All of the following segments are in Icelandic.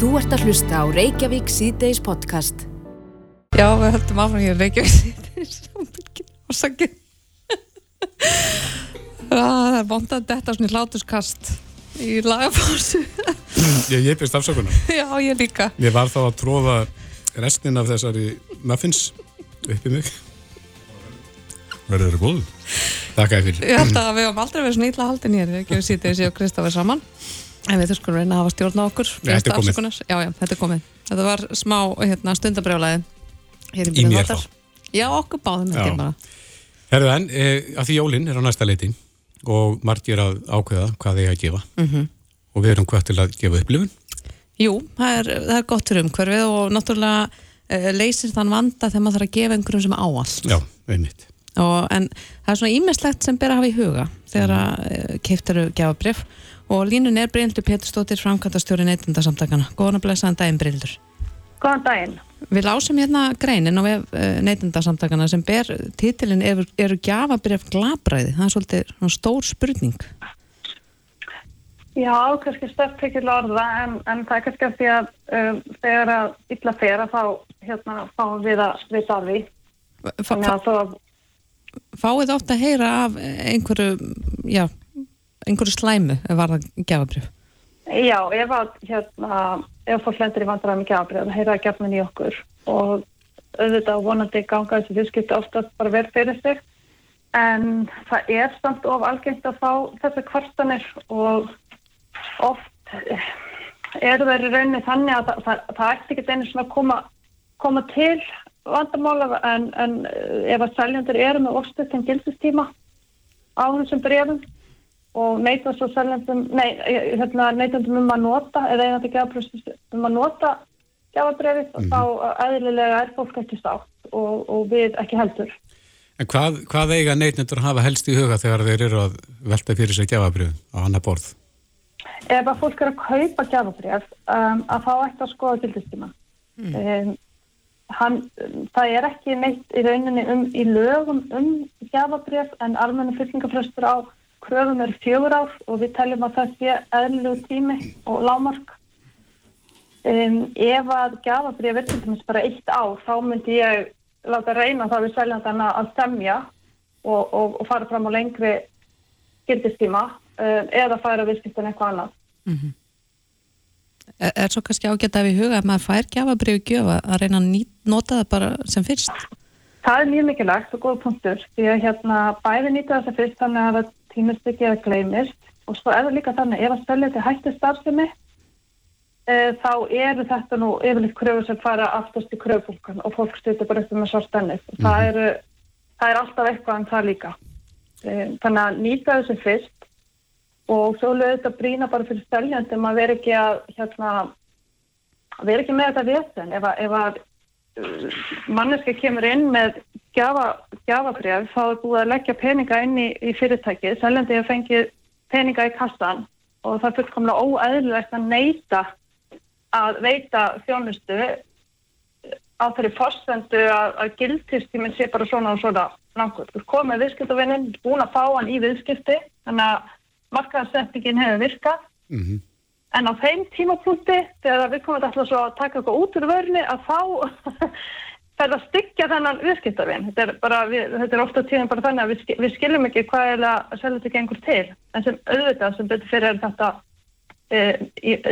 Þú ert að hlusta á Reykjavík síðdeis podcast. Já, við höldum áfram hér Reykjavík síðdeis og sagði Það er bóndað að detta svona í hlátuskast í lagafásu Ég, ég byrst afsökunar. Já, ég líka Ég var þá að tróða restin af þessari muffins upp í mig. Verður þeirra góðu? Takk að fyrir. Ég held að við höfum aldrei verið svona ítla haldin hér Reykjavík síðdeis ég og Kristoffer saman En við þurfum að hafa stjórn á okkur Já, þetta er komið. Já, já, þetta er komið Þetta var smá hérna, stundabrjálæði hér Í mér þá. Já, okkur báðum Herðu en, e, að því jólinn er á næsta leiti og margir að ákveða hvað þeir að gefa. Mhm. Og við erum hvað til að gefa upplifun. Jú, það er, það er gott fyrir umhverfið og náttúrulega uh, leysir þann vanda þegar maður þarf að gefa einhverjum sem á allt. Já, einmitt. Og, en það er svona ímestlegt sem ber að hafa í huga þegar að uh, keift eru gefabrif og línun er Bryndur Péturstóttir framkvæmtastjóri neytundasamtakana. Góðan að blessaðan daginn Bryndur. Góðan daginn. Við lásum hérna greinin á uh, neytundasamtakana sem ber titilin eru, eru gefabrif glabræði. Það er svolítið stór spurning. Já, kannski stert tekil orða en, en það er kannski af því að um, þegar að illa fer að þá hérna fáum við að vita af því. Fá, að fáið átt að heyra af einhverju, já, einhverju slæmu var það gefabrif. Já, ef að hérna, ef fólk lendur í vandræðum gjafabrið, það heyra að gefna í okkur og auðvitað vonandi ganga þessi viðskipti oftast bara verð fyrir sig en það er samt of algengt að fá þessar kvartanir og oft eh, eru þeir í rauninni þannig að það, það, það ætti ekki einu svona að koma, koma til vandamála en, en eh, ef að seljandur eru með ofstuðt en gildistíma á þessum brefum og neita svo seljandum, nei, hérna, neitandum um að nota eða einandi gefabröfs um að nota gefabrefið og þá eðlilega er fólk ekki státt og, og við ekki heldur. En hvað, hvað eiga neytnendur hafa helst í huga þegar þeir eru að velta fyrir sig gefabrið á annar borð? Ef að fólk er að kaupa gefabref um, að þá ætti að skoða gildistíma. Um, hann, það er ekki neitt í rauninni um, í lögum um gefabref en almenna fylgingafröstur á kröfum er fjögur ár og við teljum að það sé eðlilegu tími og lámark. Um, ef að gafabrið er til dæmis bara eitt ár þá myndi ég láta reyna það við seljandana að semja og, og, og fara fram á lengri gildistíma um, eða færa viðskiptin eitthvað annað. Er, er svo kannski ágætt að við huga að maður fær gefabrif gjöfa að reyna að nota það bara sem fyrst? Það er mjög mikilvægt og góð punktur því að hérna bæði nýta þess að fyrst þannig að tímist ekki að gleymist og svo er það líka þannig ef að seljandi hætti starfsemi e, þá eru þetta nú yfirleitt kröfur sem fara aftast í kröfbúlkan og fólk styrta bara upp með svart ennið. Mm það, eru, það er alltaf eitthvað en það líka. E, þannig að nýta þessu fyrst og svo lögðu þetta brína bara fyrir seljandum að vera ekki að hérna, vera ekki með þetta vesen ef að, ef að manneska kemur inn með gjafa, gjafabref þá er búið að leggja peninga inn í, í fyrirtæki seljandi hefur fengið peninga í kassan og það er fullkomlega óæðilegt að neyta að veita þjónustu á þeirri fórstendu að, að gildtistíminn sé bara svona og svona langur. Þú komið viðskiptavinnin, búin að fá hann í viðskipti þannig að markaðarsettingin hefur virkað Mm -hmm. En á þeim tímapunkti, þegar við komum alltaf svo að taka eitthvað út úr vörni, að þá fer að styggja þennan viðskiptavinn. Þetta er, þetta er ofta tíðan bara þannig að við, við skiljum ekki hvað er að selja þetta gengur til. En sem auðvitað sem betur fyrir þetta e,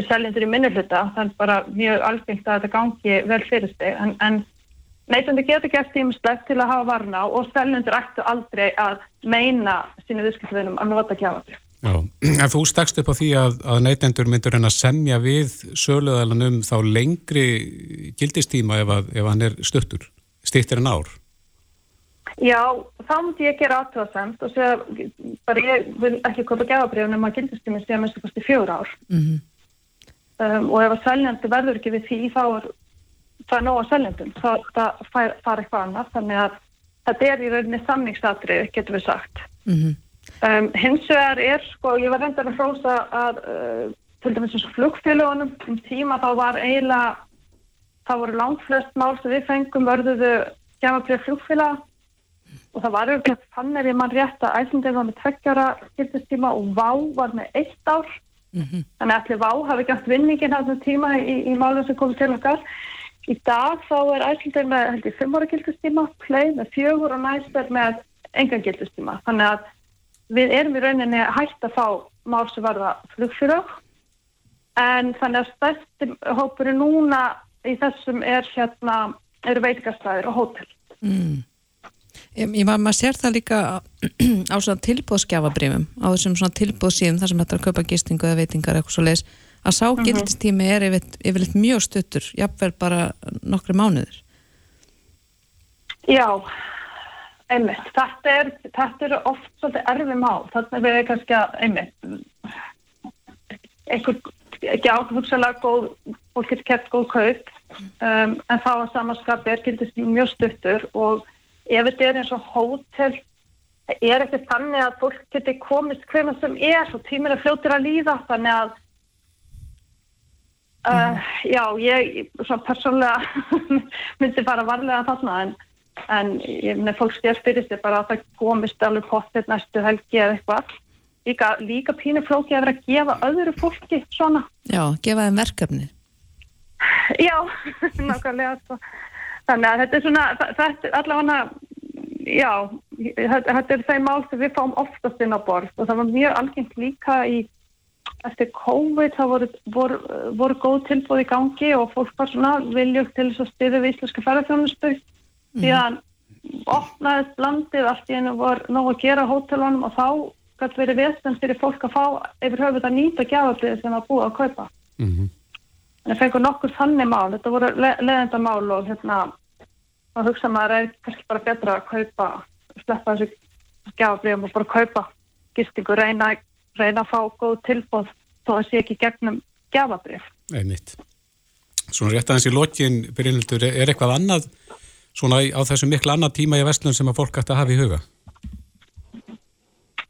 seljendur í minnuluta, er bara mjög algengt að þetta gangi vel fyrir sig. En, en neytandi getur gert tímislegt til að hafa varna og seljendur ættu aldrei að meina sínu viðskiptavinnum að nota kjafafri. Já, en þú stakst upp á því að, að neytendur myndur en að semja við söluðalan um þá lengri gildistíma ef, að, ef hann er stuttur, stýttir en ár. Já, þá myndi ég gera aðtöðasemt og segja, bara ég vil ekki köpa gefabrifun um að gildistími sé að minnstu kosti fjögur ár. Mm Um, og ef að seljandi verður ekki við því, þá er það nóg að seljandum. Það, það fær, fær eitthvað annað, þannig að þetta er í rauninni samningsatrið, getur við sagt. -hmm. Um, hins vegar er, sko, ég var reyndar að hrósa að, uh, til dæmis eins og flugfélagunum, um tíma þá var eiginlega, þá voru langt flest mál sem við fengum vörðuðu gefabrif flugfélaga. Og það var auðvitað þannig ég mann rétt að æslandið var með tveggjara gildistíma og vá var með eitt ár. -hmm. þannig að allir vá hafi gætt vinningin þessum tíma í, í málum sem komið til okkar. Í dag þá er æslandir með held ég fimm ára gildustíma, play með fjögur og næst er með engan gildustíma þannig að við erum í rauninni hægt að fá mál sem verða flugfyrög en þannig að stærsti hópur núna í þessum er hérna eru veitikastæðir og hótel mm. Ég, ég maður sér það líka á svona tilbúðskjafabrifum á þessum svona tilbúðsíðum þar sem þetta er að kaupa gistingu eða veitingar eitthvað svo leiðis að sá uh mhm. er yfirleitt mjög stuttur jafnvel bara nokkru mánuður Já einmitt, þetta er, þetta er oft svolítið erfið þannig að við erum kannski að einmitt einhver, ekki áhugslega góð, fólk getur kert góð kaup um, en þá að samanskapi er gildistími mjög stuttur og ef þetta er eins og hótel er ekki þannig að fólk geti komist hvernig sem er og tíminn er fljóttir að líða þannig að uh, mm. já, ég svona persónlega myndi bara varlega þarna en, en ég myndi fólk stjórn fyrir sig bara að það komist alveg potið næstu helgi eða eitthvað. Líka, líka pínu flóki að vera að gefa öðru fólki svona. Já, gefa þeim verkefni. Já, nákvæmlega sko. Þannig að þetta er svona, þetta er allavega, já, þetta er þeim mál sem við fáum oftast inn á borð. Og það var mjög algengt líka í, eftir COVID, það voru, voru, voru góð tilbúð í gangi og fólk var svona viljúkt til þess að stiða við íslenska ferðarfjónusbygg mm. að opnaðist landið allt í hennu voru nógu að gera hótelunum og þá gæti verið vestan fyrir fólk að fá yfir höfuð að nýta gjafablið sem að búa að kaupa. Mm -hmm en það fengur nokkur þannig mál, þetta voru le leðenda mál og hérna þá hugsa maður er kannski bara betra að kaupa sleppa þessu gjafabrýðum og bara kaupa gistingu, reyna, reyna að fá góð tilbóð þó að sé ekki gegnum gjafabrýð. Einmitt. Svona rétt aðeins í lokin, Brynildur, er eitthvað annað svona á þessu miklu annað tíma í vestlun sem að fólk ætti að hafa í huga?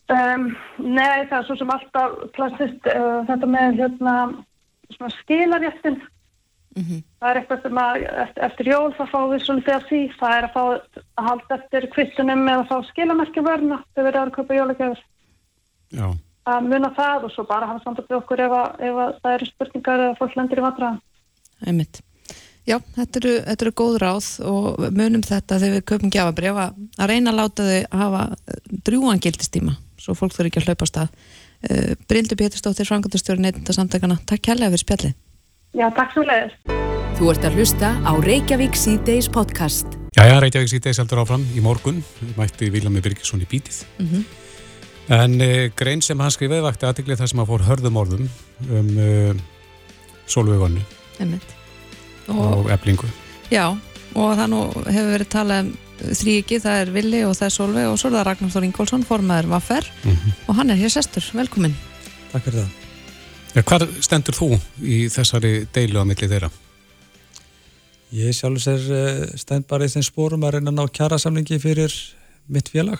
Um, nei, það er svo sem alltaf klassist uh, þetta með hérna svona skilarjættin mm -hmm. það er eitthvað sem að eftir, eftir jól það fáum við svolítið af því það er að fá að halda eftir kvittunum eða að fá skilamerkjavörna þegar við erum að kaupa jólagjafur að muna það og svo bara hafa samtalið okkur ef, að, ef að það eru spurningar eða fólk lendir í vandraðan Einmitt. Já, þetta eru, þetta eru góð ráð og munum þetta þegar við köpum gjafabrif að reyna að láta þau að hafa drjúan gildistíma svo fólk þurfi ekki að hlaupa á stað Uh, Brildur Péturstóttir, Frankundastjóri neittunda samtakana. Takk kærlega fyrir spjallið. Já, takk svo leiðis. Þú ert að hlusta á Reykjavík C-Days podcast. Já, já, Reykjavík C-Days heldur áfram í morgun. Mætti Viljámi Birgisson í bítið. Mm -hmm. En uh, grein sem hann skrifaði vakti aðtiklið þar sem að fór hörðum orðum um uh, solvögunni og, og eblingu. Já, og það nú hefur verið talað um þrýki, það er Vili og það er Solveig og svo er það Ragnar Þór Ingólfsson, formaður Vaffer mm -hmm. og hann er hér sestur, velkomin Takk fyrir það ja, Hvað stendur þú í þessari deilu á milli þeirra? Ég sjálfur sér eh, stend bara í þeim spórum að reyna að ná kjærasamlingi fyrir mitt félag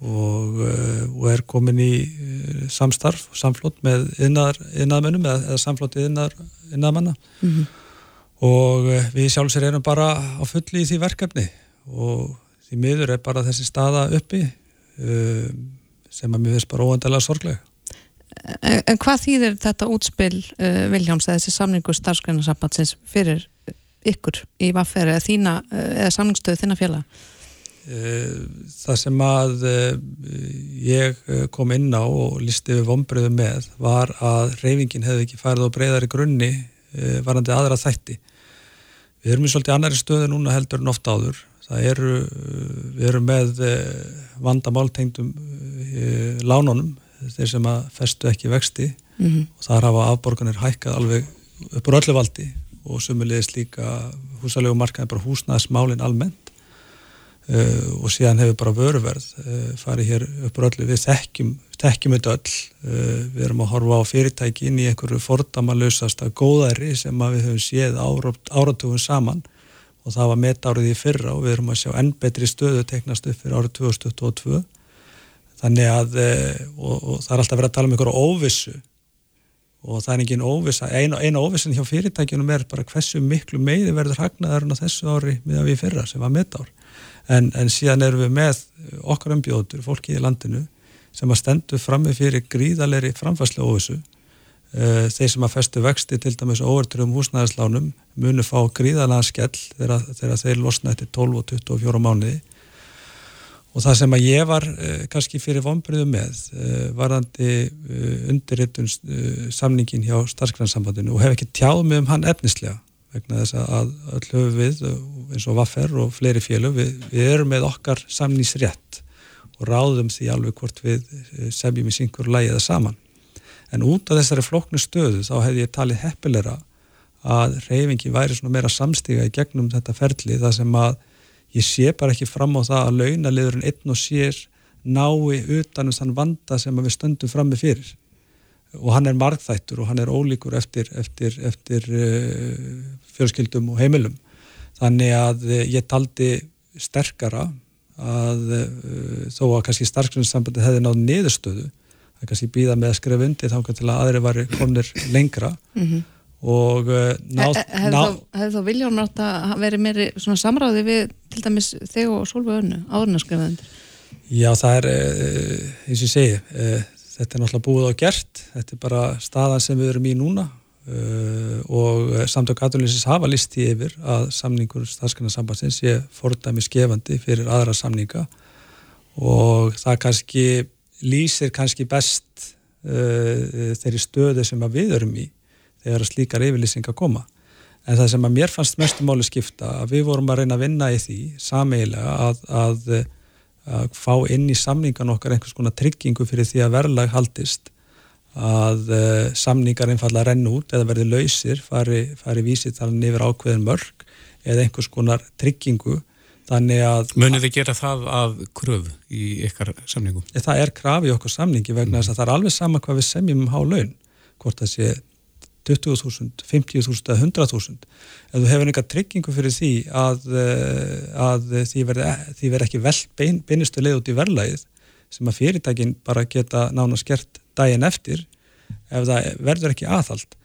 og, eh, og er komin í eh, samstarf og samflót með yðnaðmennum eða, eða samflót yðnaðmanna mm -hmm. Og við sjálfur sér erum bara á fulli í því verkefni og því miður er bara þessi staða uppi um, sem að mér finnst bara óendalega sorglega. En, hvað þýðir þetta útspil uh, Viljáms eða þessi samningu starfsgreinarsambatsins fyrir ykkur í vafferi eða, þína, uh, eða samningstöðu þína fjalla? Uh, það sem að uh, ég kom inn á og listi við vonbröðu með var að reyfingin hefði ekki farið á breyðari grunni varandi aðra þætti. Við erum í svolítið annari stöðu núna heldur en ofta áður. Það eru, við erum með eh, vandamáltengdum eh, lánunum, þeir sem að festu ekki vexti. Mm -hmm. og þar hafa afborganir hækkað alveg uppur öllu valdi og sumulegis líka húsalegu markaði bara húsnæðismálin almennt uh, og síðan hefur bara vöruverð uh, farið hér uppur öllu, við þekkjum þekkjum þetta öll, uh, við erum að horfa á fyrirtæki inn í einhverju fordamalösasta góðæri sem við höfum séð áratugum saman. Og það var metárið í fyrra og við erum að sjá enn betri stöðu teknast upp fyrir árið 2022 þannig að og, og það er alltaf verið að tala um einhverju óvissu. Og það er engin óvissa. Eina, eina óvissin hjá fyrirtækjunum er bara hversu miklu meiri verður hagnaðarinn á þessu ári miðan við fyrra sem var metár en, en síðan erum við með okkar umbjóður, fólki í landinu sem að stendu frammi fyrir gríðalegri framfæslega óvissu uh, þeir sem að festu vexti til dæmis óvertröfum húsnæðislánum munu fá gríðalega skell þegar, þegar þeir losna eftir 12 og 24 mánuði. Og það sem að ég var uh, kannski fyrir vonbyrðu með uh, varandi undirritun samningin hjá starfsgrænsambandinu og hef ekki tjáð með um hann efnislega vegna þess að öll höfu við eins og Vaffer og fleiri félög við, við erum með okkar samningsrétt og ráðum því alveg hvort við eh, semjum í syngur lægiða saman. En út af þessari floknu stöðu þá hefði ég talið heppilera að reyfingi væri svona meira samstíga í gegnum þetta ferli þar sem að ég sé bara ekki fram á það að launaliðurinn einn og sér nái utanum þann vanda sem við stöndum fram með fyrir og hann er margþættur og hann er ólíkur eftir, eftir, eftir uh, fjölskyldum og heimilum þannig að uh, ég taldi sterkara að uh, þó að kannski starfsgrunnsambandi hefði náðu niðurstöðu að kannski býða með að skrifa undir þá til að aðri var konir lengra mm -hmm. og nátt Hefði þá Viljón nátt að veri meiri samráði við til dæmis þeg og Solveig Önnu áðurinn að skrifa undir? Já það er eins og ég segi þetta er náttúrulega búið á gert. Þetta er bara staðan sem við erum í núna uh, og samtök aðlýsins hafa listi yfir að samningur staðskanarsambansins sé fordæmi skefandi fyrir aðra samninga. Og það kannski lýsir kannski best uh, þeirri stöðu sem við erum í þegar slíkar yfirlýsingar koma. En það sem að mér fannst mestumáli skipta að við vorum að reyna að vinna í því sameilega að, að að fá inn í samningan okkar einhvers konar tryggingu fyrir því að verðlag haldist að uh, samningar einfalla renn út eða verði lausir, fari, fari vísitalinn yfir ákveðin mörg eða einhvers konar tryggingu þannig að... Munið þið gera það af kröfu í ykkar samningum? Það er krafi í okkur samningi vegna þess mm. að það er alveg sama hvað við semjum um há laun, hvort það sé 20.000, 50.000 eða 100.000 ef þú hefur einhver tryggingu fyrir því að, eh, að því verði ver ekki vel bein, beinustu leið út í verðlægið sem að fyrirtækin bara geta nána skert daginn eftir ef það verður ekki aðhald.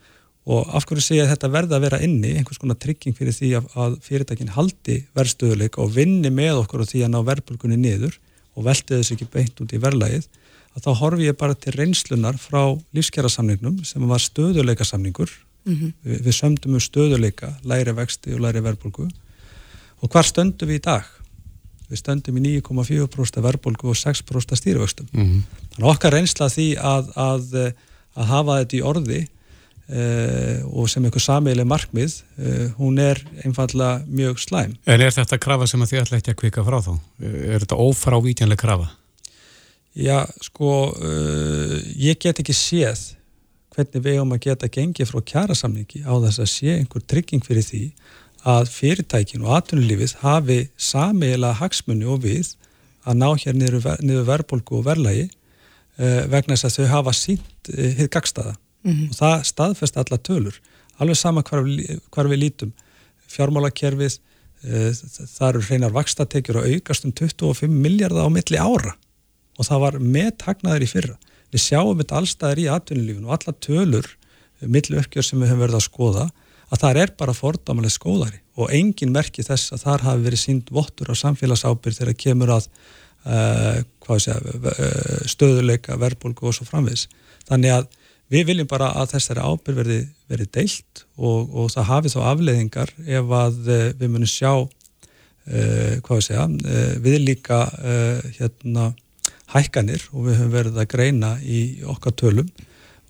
Og af hverju segja þetta verða að vera inni einhvers konar trygging fyrir því að, að fyrirtækin haldi verðstöðuleik og vinni með okkur og því að ná verðbulgunni niður og velti þess ekki beint út í verðlægið að þá horfi ég bara til reynslunar frá lífskjærasamningnum sem var stöðuleika samningur mm -hmm. við, við sömdum um stöðuleika, læri vexti og læri verbulgu og hvar stöndum við í dag? Við stöndum í 9,4% verbulgu og 6% stýrivöxtum mm -hmm. þannig okkar reynsla því að, að, að hafa þetta í orði Uh, og sem einhver sameileg markmið uh, hún er einfalla mjög slæm En er þetta krafa sem að þið ætla ekki að kvika frá þá? Er þetta ófrávítjanlega krafa? Já, sko, uh, ég get ekki séð hvernig við höfum að geta gengið frá kjærasamningi á þess að sé einhver trygging fyrir því að fyrirtækin og atvinnulífið hafi sameigilega hagsmunni og við að ná hér niður, niður verðbólku og verðlægi uh, vegna þess að þau hafa sínt uh, hitt gagstaða mm -hmm. og það staðfest alla tölur, alveg sama hvar, hvar við lítum. Fjármálakerfið, það eru hreinar vakstatekjur og aukast um 25 miljardar á milli ára og það var meðtagnaður í fyrra. Við sjáum þetta allstaðir í atvinnulífinu og alla tölur eh, millu uppgjör sem við höfum verið að skoða að það er bara fordamalega skóðari og engin merki þess að þar hafi verið sínd vottur á samfélagsábyrg þegar kemur að uh, segja, uh, stöðuleika, verbulgu og svo framviðs. Þannig að við viljum bara að þessari ábyrg verði, verði deilt og, og það hafi þá afleiðingar ef að uh, við munum sjá hvað við segja, við líka hérna hækkanir og við höfum verið að greina í okkar tölum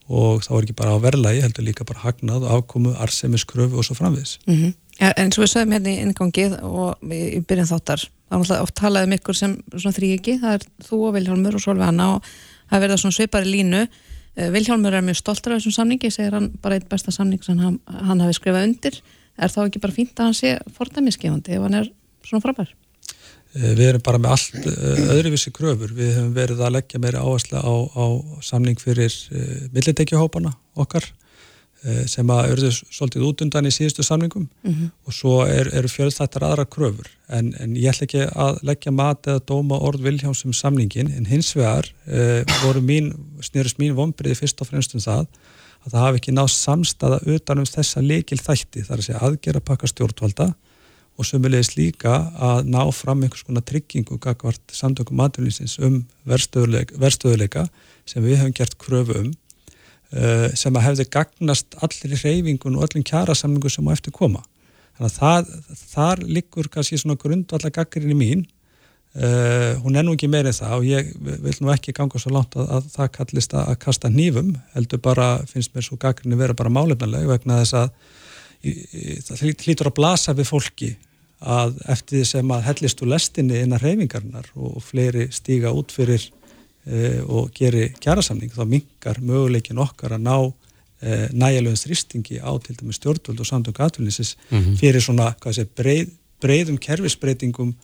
og þá er ekki bara á verðlægi, heldur líka bara hagnað afkomu, arsemiskröfu og svo framviðs. Mm -hmm. ja, en svo við sögum hérna í inngangið og í byrjun þáttar, þá alltaf oft talað um ykkur sem þrýegi, það er þú og Vilhjálmur og Solveig Anna og það verða svona sveipari línu. Eh, Vilhjálmur er mjög stoltur af þessum samningi, segir hann bara einn besta samning sem hann, hann hafi skrifað undir. Er þá ekki bara fínt að hann sé fordæmiskefandi ef hann er svona frábær? Eh, við erum bara með allt eh, öðruvísi kröfur. Við hefum verið að leggja meira áherslu á, á samning fyrir uh, millitekjuhópana okkar sem að örðu svolítið út undan í síðustu samningum mm -hmm. og svo eru er fjöldþættar aðra kröfur. En, en ég ætla ekki að leggja mat eða dóma orð Viljámsum samningin en hins vegar uh, mín, snýrist mín vonbriði fyrst og fremst um það að það hafi ekki nátt samstaða utanum þessa leikil þætti þar að segja aðgera pakka stjórnvalda og sömulegis líka að ná fram einhvers konar tryggingu gagvart samtökum maturlýsins um verðstöðuleika sem við hefum gert kröfu um uh, sem að hefði gagnast allir reyfingun og öllum kjærasamningu sem á eftir koma. Þannig að það, þar liggur kannski svona grundvallar gaggrinni mín Uh, hún er nú ekki meirið það og ég vil nú ekki ganga svo langt að, að það kallist að, að kasta nýfum heldur bara, finnst mér svo gaggrinni vera bara málefnileg vegna þess að það hlýtur að blasa við fólki að eftir því sem að hellist úr lestinni innan reyfingarnar og fleiri stíga út fyrir uh, og geri kjærasamning þá mingar möguleikin okkar að ná uh, nægilegum þrýstingi á til dæmis stjórnvöld og samtök atvinnisis mm -hmm. fyrir svona sé, breið, breiðum kerfisbreytingum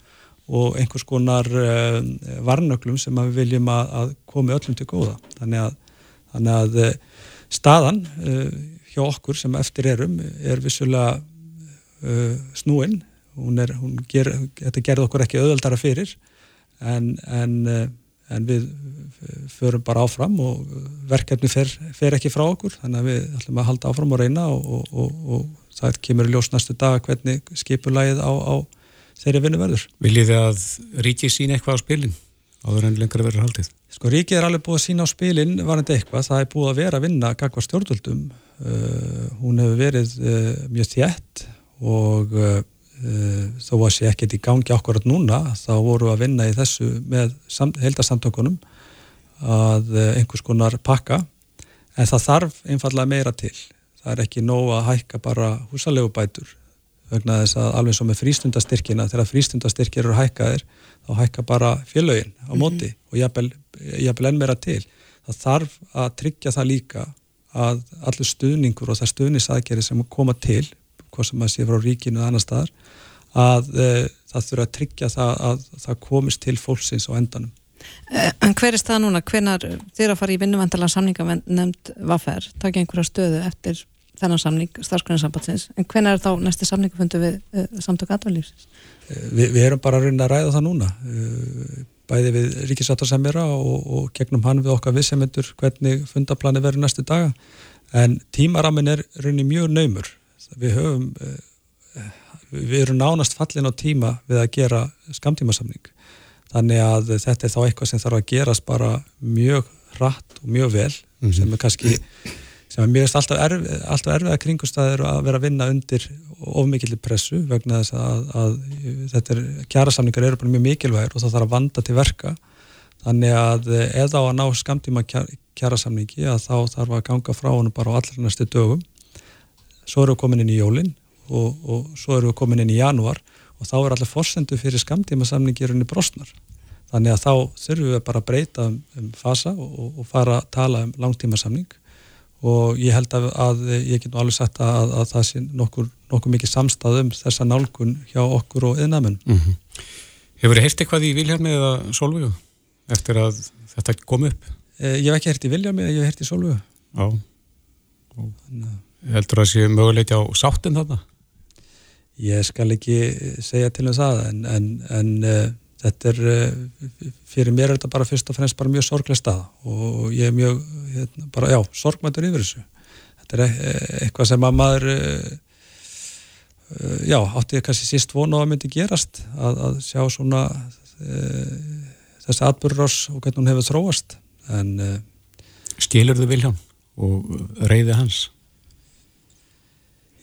og einhvers konar uh, varnöglum sem við viljum að, að komi öllum til góða. Þannig að, þannig að uh, staðan uh, hjá okkur sem eftir erum er vissulega snúinn. Hún er, hún ger, þetta gerði okkur ekki auðvöldara fyrir en, en, en við förum bara áfram og verkefni fer, fer ekki frá okkur þannig að við ætlum að halda áfram og reyna og, og, og, og það kemur í ljós næstu dag hvernig skipulagið á, á þeirri vinnu verður. Viljið þið að ríkið sína eitthvað á spilin áður en lengra verður haldið? Sko ríkið er alveg búið að sína á spilin varandi eitthvað, það er búið að vera að vinna gagvar stjórnvöldum uh, hún hefur verið uh, mjög þjætt og uh, þó að sé ekkert í gangi ákvarðat núna, þá voru að vinna í þessu með heldarsamtökunum að einhvers konar pakka. En það þarf einfallega meira til. Það er ekki nóg að hækka bara húsalegubætur vegna þess að alveg svo með frístundastyrkina þegar frístundastyrkir eru hækkaðir þá hækka bara fjölaugin á móti mm -hmm. og jafnvel enn meira til. Það þarf að tryggja það líka að allir stuðningur og það stuðnisaðgeri sem koma til hvað sem að sé frá ríkinu eða annar staðar að e, það þurfa að tryggja það að það komist til fólksins á endanum eh, En hver er það núna? Hvenar þér að fara í vinnumvendala samninga nefnd vaffer, taka einhverja stöðu eftir þennan samning starfsgrunarsambatsins en hvenna er þá næsti samningafundu við uh, samtök aðvalífsins? Eh, Vi, við erum bara að ræða það núna uh, bæði við ríkisáttarsemjara og, og gegnum hann við okkar vissemendur hvernig fundaplani verður næstu daga. En tímaramin er reyni mjög naumur. Við höfum uh, við erum nánast fallin á tíma við að gera skamtímasamning þannig að þetta er þá eitthvað sem þarf að gerast bara mjög hratt og mjög vel mm -hmm. sem er kannski sem er mjög alltaf, erf, alltaf erfiða kringustæðir að vera að vinna undir ofmikillir pressu vegna þess að, að þetta er, kjærasamningar eru bara mjög mikilvægir og það þarf að vanda til verka. Þannig að eða á að ná skamtíma kjærasamningi að þá þarf að ganga frá honum bara á allir næstu dögum. Svo eru við komin inn í jólinn og, og svo eru við komin inn í janúar og þá er allir fórsendu fyrir skamtíma samningi í rauninni brostnar. Þannig að þá þurfum við bara að breyta um, um fasa og, og fara að tala um langtíma samning og ég held að, að ég get nú alveg sagt að, að það sé nokkur, nokkur mikið samstæðum þessa nálgun hjá okkur og yðnamenn. Mm -hmm. Hefur þið heyrst eitthvað í Viljarmi eða Solvögu eftir að þetta kom upp? Eh, ég hef ekki heyrt í Viljarmi, ég hef heyrt í Solvögu. Já. Og heldur það að sé möguleiti á sáttum þarna? Ég skal ekki segja til þess að en, en, en eh, þetta er, eh, fyrir mér er þetta bara fyrst og fremst bara mjög sorglega stað og ég er mjög, hérna, bara já, sorgmættur yfir þessu. Þetta er e-, eitthvað sem að maður, e-, já, átti ég kannski síst vonu að myndi gerast, að, að sjá svona e, þessi atbyrður og hvernig hún hefur þróast. En, Skilur þið Vilján og reyði hans?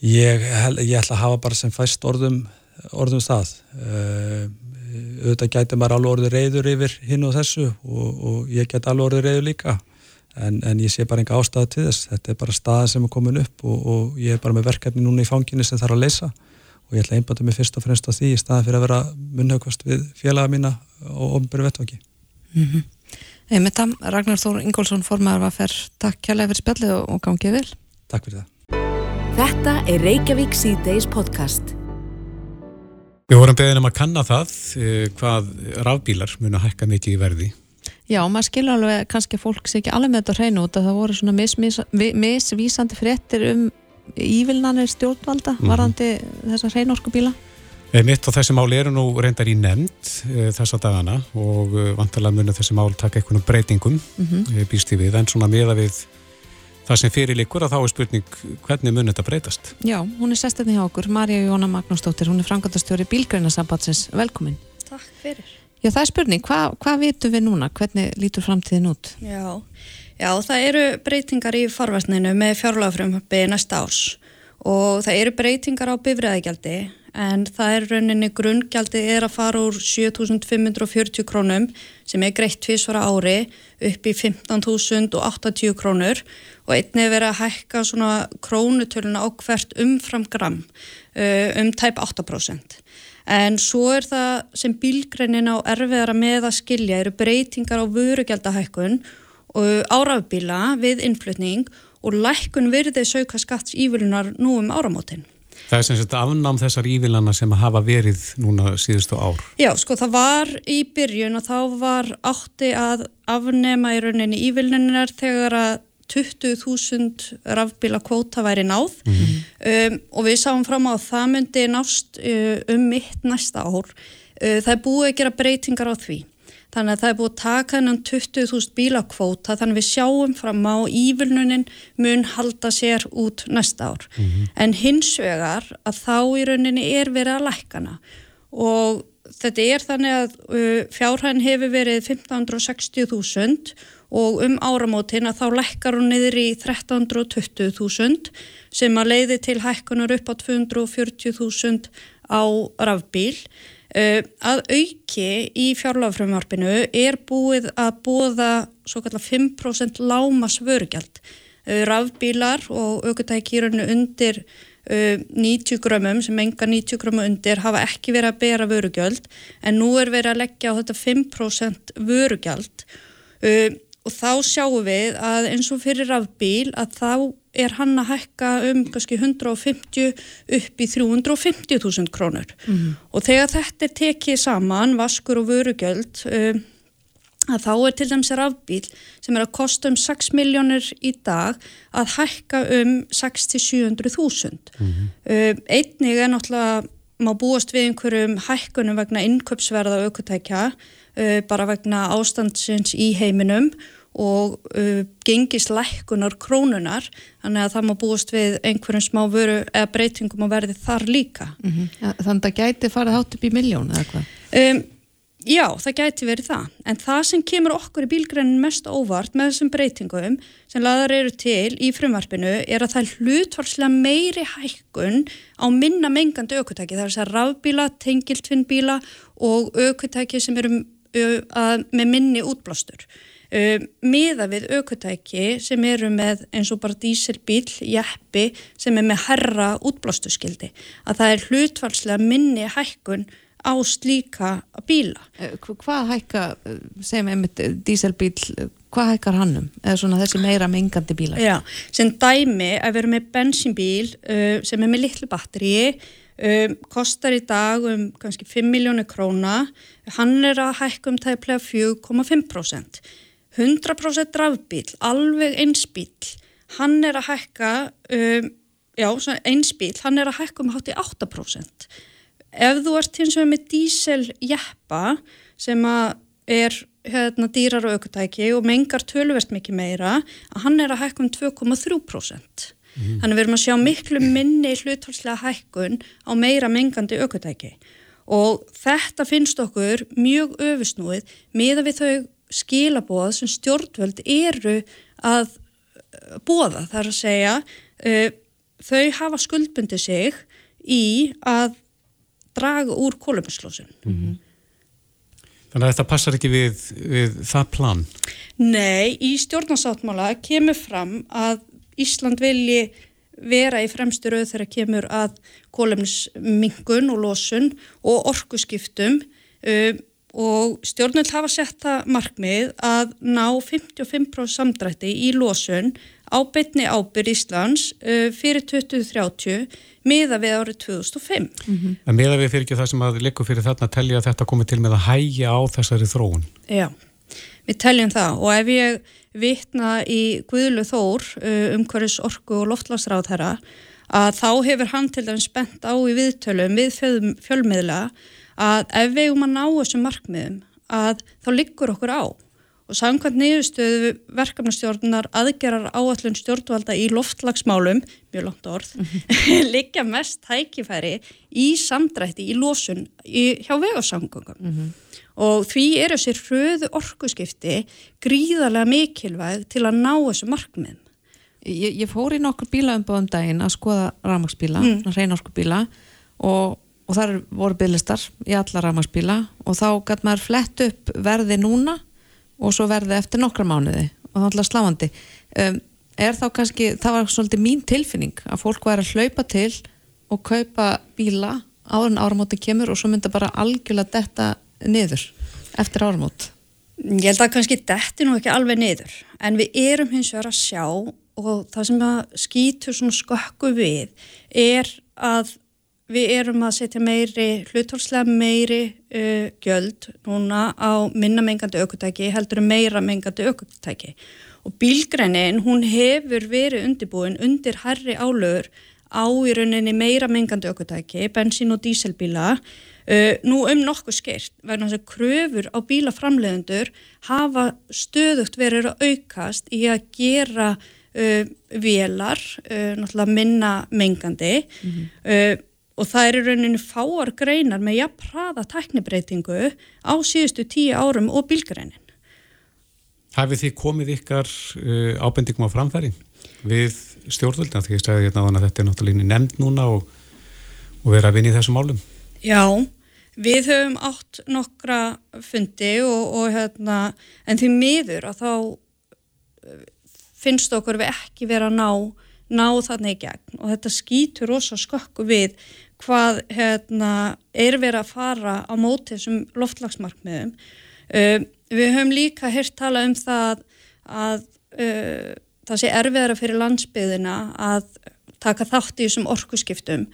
Ég, ég ætla að hafa bara sem fæst orðum, orðum það. auðvitað gæti maður alveg orðið reyður yfir hinn og þessu og, og ég get alveg orðið reyður líka en, en ég sé bara enga ástæða til þess. Þetta er bara staða sem er komin upp og, og ég er bara með verkefni núna í fanginu sem þarf að leysa. Og ég ætla að einbata mig fyrst og fremst á því í staða fyrir að vera munhaukvast við félaga mína og ofnböru vettvaki mm -hmm. Með það, Ragnar Þór Ingólfsson formar var færr takk kjærlega fyrir spjalli og gangið vel. Takk fyrir það. Þetta er Reykjavík C-Days podcast. Við vorum beðin um að kanna það eh, hvað rafbílar muni að hækka mikið í verði. Já, maður skilur alveg kannski fólk sé ekki alveg með þetta hreinu út að það voru svona misvísandi mis, mis, fréttir um ívilnanir stjórnvalda mm -hmm. varandi þessar hreinorku bíla. Mitt og þessi mál eru nú reyndar í nefnd e, þessa dagana og e, vantarlega muni þessi mál taka einhvern breytingum mm -hmm. e, býst í við en svona miða við það sem fyrir líkur að þá er spurning hvernig mun þetta breytast? Já, hún er sestetni hjá okkur, Marja Jóna Magnúsdóttir, hún er framkvæmdastjóri Bílgröðnarsambatsins. Velkomin. Takk fyrir. Já, það er spurning, Hva, hvað vitum við núna? Hvernig lítur framtíðin út? Já, Já, það eru breytingar í farvarsninu með fjárlagafrumhappi næsta árs og það eru breytingar á bifræðigjaldi en það er rauninni grunngjaldi er að fara úr 7.540 krónum sem er greitt tvísvara ári upp í 15.080 krónur og einnig verið að hækka svona krónutöluna á hvert umfram gram uh, um tæp 8%. En svo er það sem bílgreinin á erfiðara með að skilja eru breytingar á vörugjaldahækkun árafbíla við innflutning og lækkun virðið sauka skatts ívilunar nú um áramótin. Það er sem sagt afnám þessar ívilana sem hafa verið núna síðustu ár. Já, sko það var í byrjun og þá var átti að afnema í rauninni ívilninar þegar að 20.000 rafbíla kvóta væri náð mm -hmm. um, og við sáum fram á að það myndi nást uh, um mitt næsta ár. Uh, það er búið að gera breytingar á því. Þannig að það er búið að taka hennan 20.000 bílakvóta þannig við sjáum fram á ívilnunin mun halda sér út næsta ár. Mm -hmm. En hins vegar að þá í rauninni er verið að lækana og þetta er þannig að uh, fjárhæn hefur verið 1560.000 og um áramótin að þá lækkar hún niður í 1320.000 sem að leiði til hækkunar upp á 240.000 á rafbíl. Að auki í fjárlagafrömmarpinu er búið að bóða svo kallar 5% lámas vörugjald. Uh, rafbílar og aukutækirunni undir uh, 90 grömmum sem enga 90 grömmu undir hafa ekki verið að bera vörugjöld. En nú er verið að leggja á þetta 5% vörugjald og þá sjáum við að eins og fyrir rafbíl að þá er hann að hækka um kannski 150 upp í 350.000 krónur mm -hmm. og þegar þetta er tekið saman, vaskur og vörugjöld um, að þá er til dæmis rafbíl sem er að kosta um 6 miljónir í dag að hækka um 6-700.000 mm -hmm. um, einnig er náttúrulega má búast við einhverjum hækkunum vegna innköpsverða aukutækja uh, bara vegna ástandsins í heiminum og uh, gengislækkunar krónunar þannig að það má búast við einhverjum smá vöru eða breytingum að verði þar líka mm -hmm. ja, Þannig að það gæti farið hátt upp í miljón eða hvað? Um, já, það gæti verið það en það sem kemur okkur í bílgrænin mest óvart með þessum breytingum sem laðar eru til í frumvarpinu er að það er hlutvarslega meiri hækkun á minna mengandi aukutæki það er þess að rafbíla, tengiltvinnbíla og aukutæki sem eru uh, með minni útblástur Um, miða við aukutæki sem eru með eins og bara dísilbíl, jæppi sem er með herra útblástuskildi að það er hlutvalslega minni hækkun á slíka bíla. Eh, hvað hækka, segjum einmitt dísilbíl, hvað hækkar hannum? Eða svona þessi meira mengandi bíla? Já, sem dæmi að vera með bensinbíl uh, sem er með litlu batteríi Um, kostar í dag um kannski 5 miljónir króna, hann er að hækka um tæplega 4,5%. 100% drafbíl, alveg einsbíl, hann er að hækka, um, já, einsbíl, hann er að hækka um hátt í 8%. Ef þú ert hins vegar með díseljeppa sem er hérna, dýrar og aukutæki og mengar tölverst mikið meira, hann er að hækka um 2,3%. Mm. Þannig við erum að sjá miklu minni hluthalslega hækkun á meira mengandi aukutæki og þetta finnst okkur mjög öfusnúið miða við þau skilabóð sem stjórnvöld eru að bóða þar að segja uh, þau hafa skuldbundi sig í að draga úr kolumbusklósun mm -hmm. Þannig að þetta passar ekki við, við það plan? Nei, í stjórnarsáttmála kemur fram að Ísland vilji vera í fremstu rauð þegar kemur að kolumbusmingun og losun og orkuskiptum um og stjórnvöld hafa sett það markmið að ná 55% samdrætti í losun á betni ábyrð Íslands uh, fyrir 2030 miða við árið 2005. Mm -hmm. En miða við fyrir ekki það sem að likur fyrir þarna að tellja að þetta komi til með að hægja á þessari þróun? Já, við telljum það og ef ég vitna í Guðlu Þór uh, umhverjus orku og loftlagsráð þeirra að þá hefur hann til dæmis spennt á í viðtölum við fjölmiðla að ef við erum að ná þessum markmiðum að þá liggur okkur á og samkvæmt niðurstöðu verkefnastjórnar aðgerar áallun stjórnvalda í loftlagsmálum, mjög langt orð, mm -hmm. liggja mest tækifæri í samdrætti, í losun í, hjá vegarsangungum. Mm -hmm. og því er þessi hröðu orkuskipti gríðarlega mikilvæg til að ná þessu markmiðum. Ég, ég fór í nokkur bílaumbóðum daginn að skoða rafmagsbíla, mm. reynorkubíla og, og þar voru bílistar í alla rafmagsbíla og þá gæt maður flett upp verði núna og svo verði eftir nokkra mánuði og það er alltaf sláandi. Um, er þá kannski, það var svolítið mín tilfinning að fólk væri að hlaupa til og kaupa bíla en áramóti kemur og svo mynda bara algjörlega detta niður eftir áramót. Ég held að kannski detti nú ekki alveg niður en við erum hins vegar að sjá og það sem að skýtur svona skökku við er að við erum að setja meiri, hluthalslega meiri uh, gjöld núna á minna mengandi aukutæki heldur meira mengandi aukutæki og bílgrænin hún hefur verið undirbúin undir herri álögur á í rauninni meira mengandi aukutæki, bensín og díselbíla uh, nú um nokkuð skeirt vegna þess að kröfur á bílaframleðendur hafa stöðugt verið að aukast í að gera uh, velar, uh, náttúrulega minna mengandi. Mm -hmm. Og það er í rauninni fáar greinar með jafn hraða tæknibreitingu á síðustu tíu árum og bílgreinin. Hafið þið komið ykkar ábendingum á framfæri við stjórnvöldna því ég sagði hérna að þetta er náttúrulega nefnd núna og, og vera að vinna í þessum málum? Já, við höfum átt nokkra fundi og, og hérna, en því miður að þá finnst okkur við ekki vera að ná, ná þarna í gegn og þetta skýtur rosa skökku við hvað hérna, er verið að fara á móti þessum loftlagsmarkmiðum. Uh, við höfum líka hirt tala um það að uh, það sé erfiðara fyrir landsbyðina að taka þátt í þessum orkuskiptum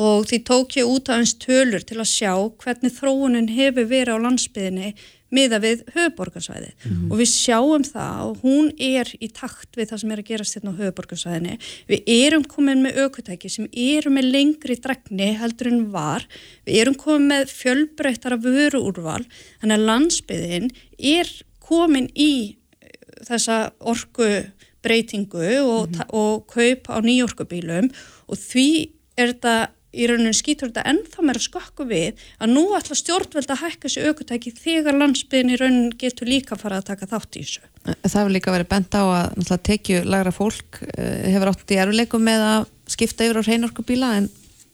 og því tók ég út af eins tölur til að sjá hvernig þróunin hefur verið á landsbyðinni miða við höfuborgarsvæði mm -hmm. og við sjáum það og hún er í takt við það sem er að gerast hérna á höfuborgarsvæðinni við erum komin með aukutæki sem eru með lengri dregni heldur en var. Við erum komin með fjölbreyttara vöruúrval. Þannig að landsbyðin er komin í þessa orku breytingu og, mm -hmm. og kaup á nýjorkubílum og því er þetta í rauninu skýtur þetta ennþá meira skokku við að nú ætla stjórnveld að hækka þessu aukutæki þegar landsbygðin í rauninu getur líka fara að taka þátt í þessu. Það hefur líka verið bent á að tekju lagra fólk eh, hefur átt í eruleikum með að skipta yfir á hreinorkubíla en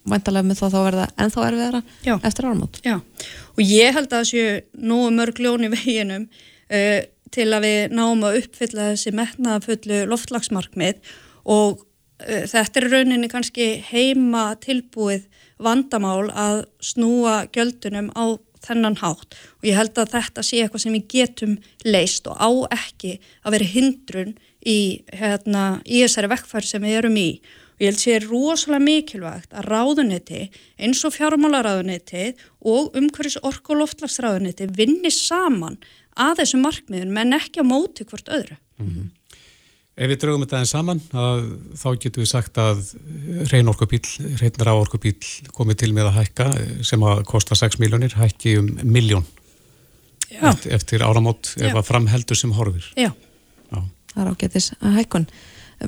vantalega með þá þá verða ennþá erfiðara Já. eftir áramót. Já, og ég held að þessu nú mörg ljóni veginum uh, til að við náum að uppfylla þessi metnaðafullu loftlagsmarkmið og þetta er rauninni kannski heima tilbúið vandamál að snúa gjöldunum á þennan hátt og ég held að þetta sé eitthvað sem við getum leist og á ekki að vera hindrun í, hérna, í þessari vekkfæri sem við erum í og ég held sé rosalega mikilvægt að ráðuniti eins og fjármálaráðuniti og umhverjus orku og loftlagsráðuniti vinni saman að þessu markmiðun menn ekki á móti hvort öðru. Mm -hmm. Ef við draugum þetta einn saman, að, þá getum við sagt að reyn orkubíl, reyn ráorkubíl komið til með að hækka sem að kosta 6 miljónir, hækki um miljón eftir, eftir áramót Já. ef að framheldur sem horfir. Já. Já. Það er ágætis að hækkun.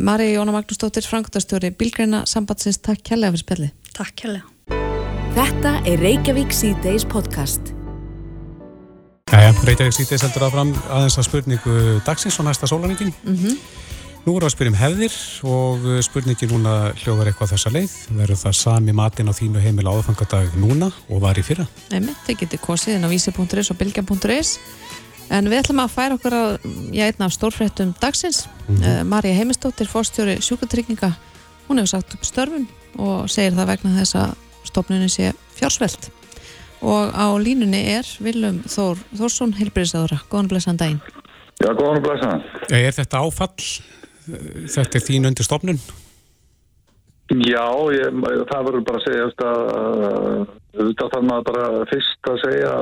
Mari Jóna Magnúsdóttir, frangutastjóri, Bilgreina sambandsins, takk kærlega fyrir spilli. Takk kærlega. Þetta er Reykjavík C-Days podcast. Jæja, Reykjavík C-Days heldur áfram aðeins að spurningu dagsins og næsta sólaningin. Mhm. Mm Nú erum við að spyrja um hefðir og uh, spurningi núna hljóðar eitthvað þessa leið. Verður það sami matinn á þínu heimil áfangadag núna og var í fyrra? Nei, þið getur kosið inn á vísi.is og bylgja.is en við ætlum að færa okkur að ég einna af stórfréttum dagsins. Mm -hmm. uh, Marja Heimistóttir, fórstjóri sjúkatrygginga, hún hefur sagt upp störfum og segir það vegna þess að stofnunin sé fjársvelt. Og á línunni er Vilum Þór Þórsson, heilbyrðisáðura. Góðan blessaðan daginn. Já, góðan blessaðan. Er þetta áfall? Þetta er þín undir stofnun? Já, ég, það verður bara að segja auðvitað þannig að bara fyrst að segja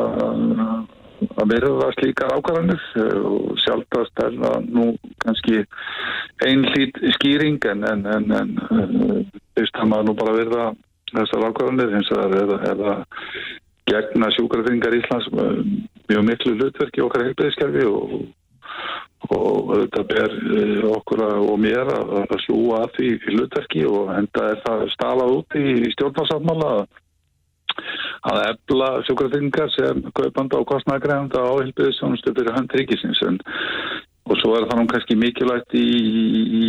að verða slíkar ákvarðanir og sjálftast er það nú kannski einlít skýring en, en, en, en fyrst að maður nú bara verða þessar ákvarðanir eins og það er að gegna sjúkarfingar Íslands mjög miklu hlutverki okkar heilbæðiskerfi og og þetta ber eh, okkur og mér að slúa að því hlutverki og enda er það stalað út í stjórnarsáttmála að ebla sjúkratryggingar sem kaupanda og kostnægreifanda á hilpiðisjónustu fyrir hönd ríkisins en og svo er það nú kannski mikilvægt í, í,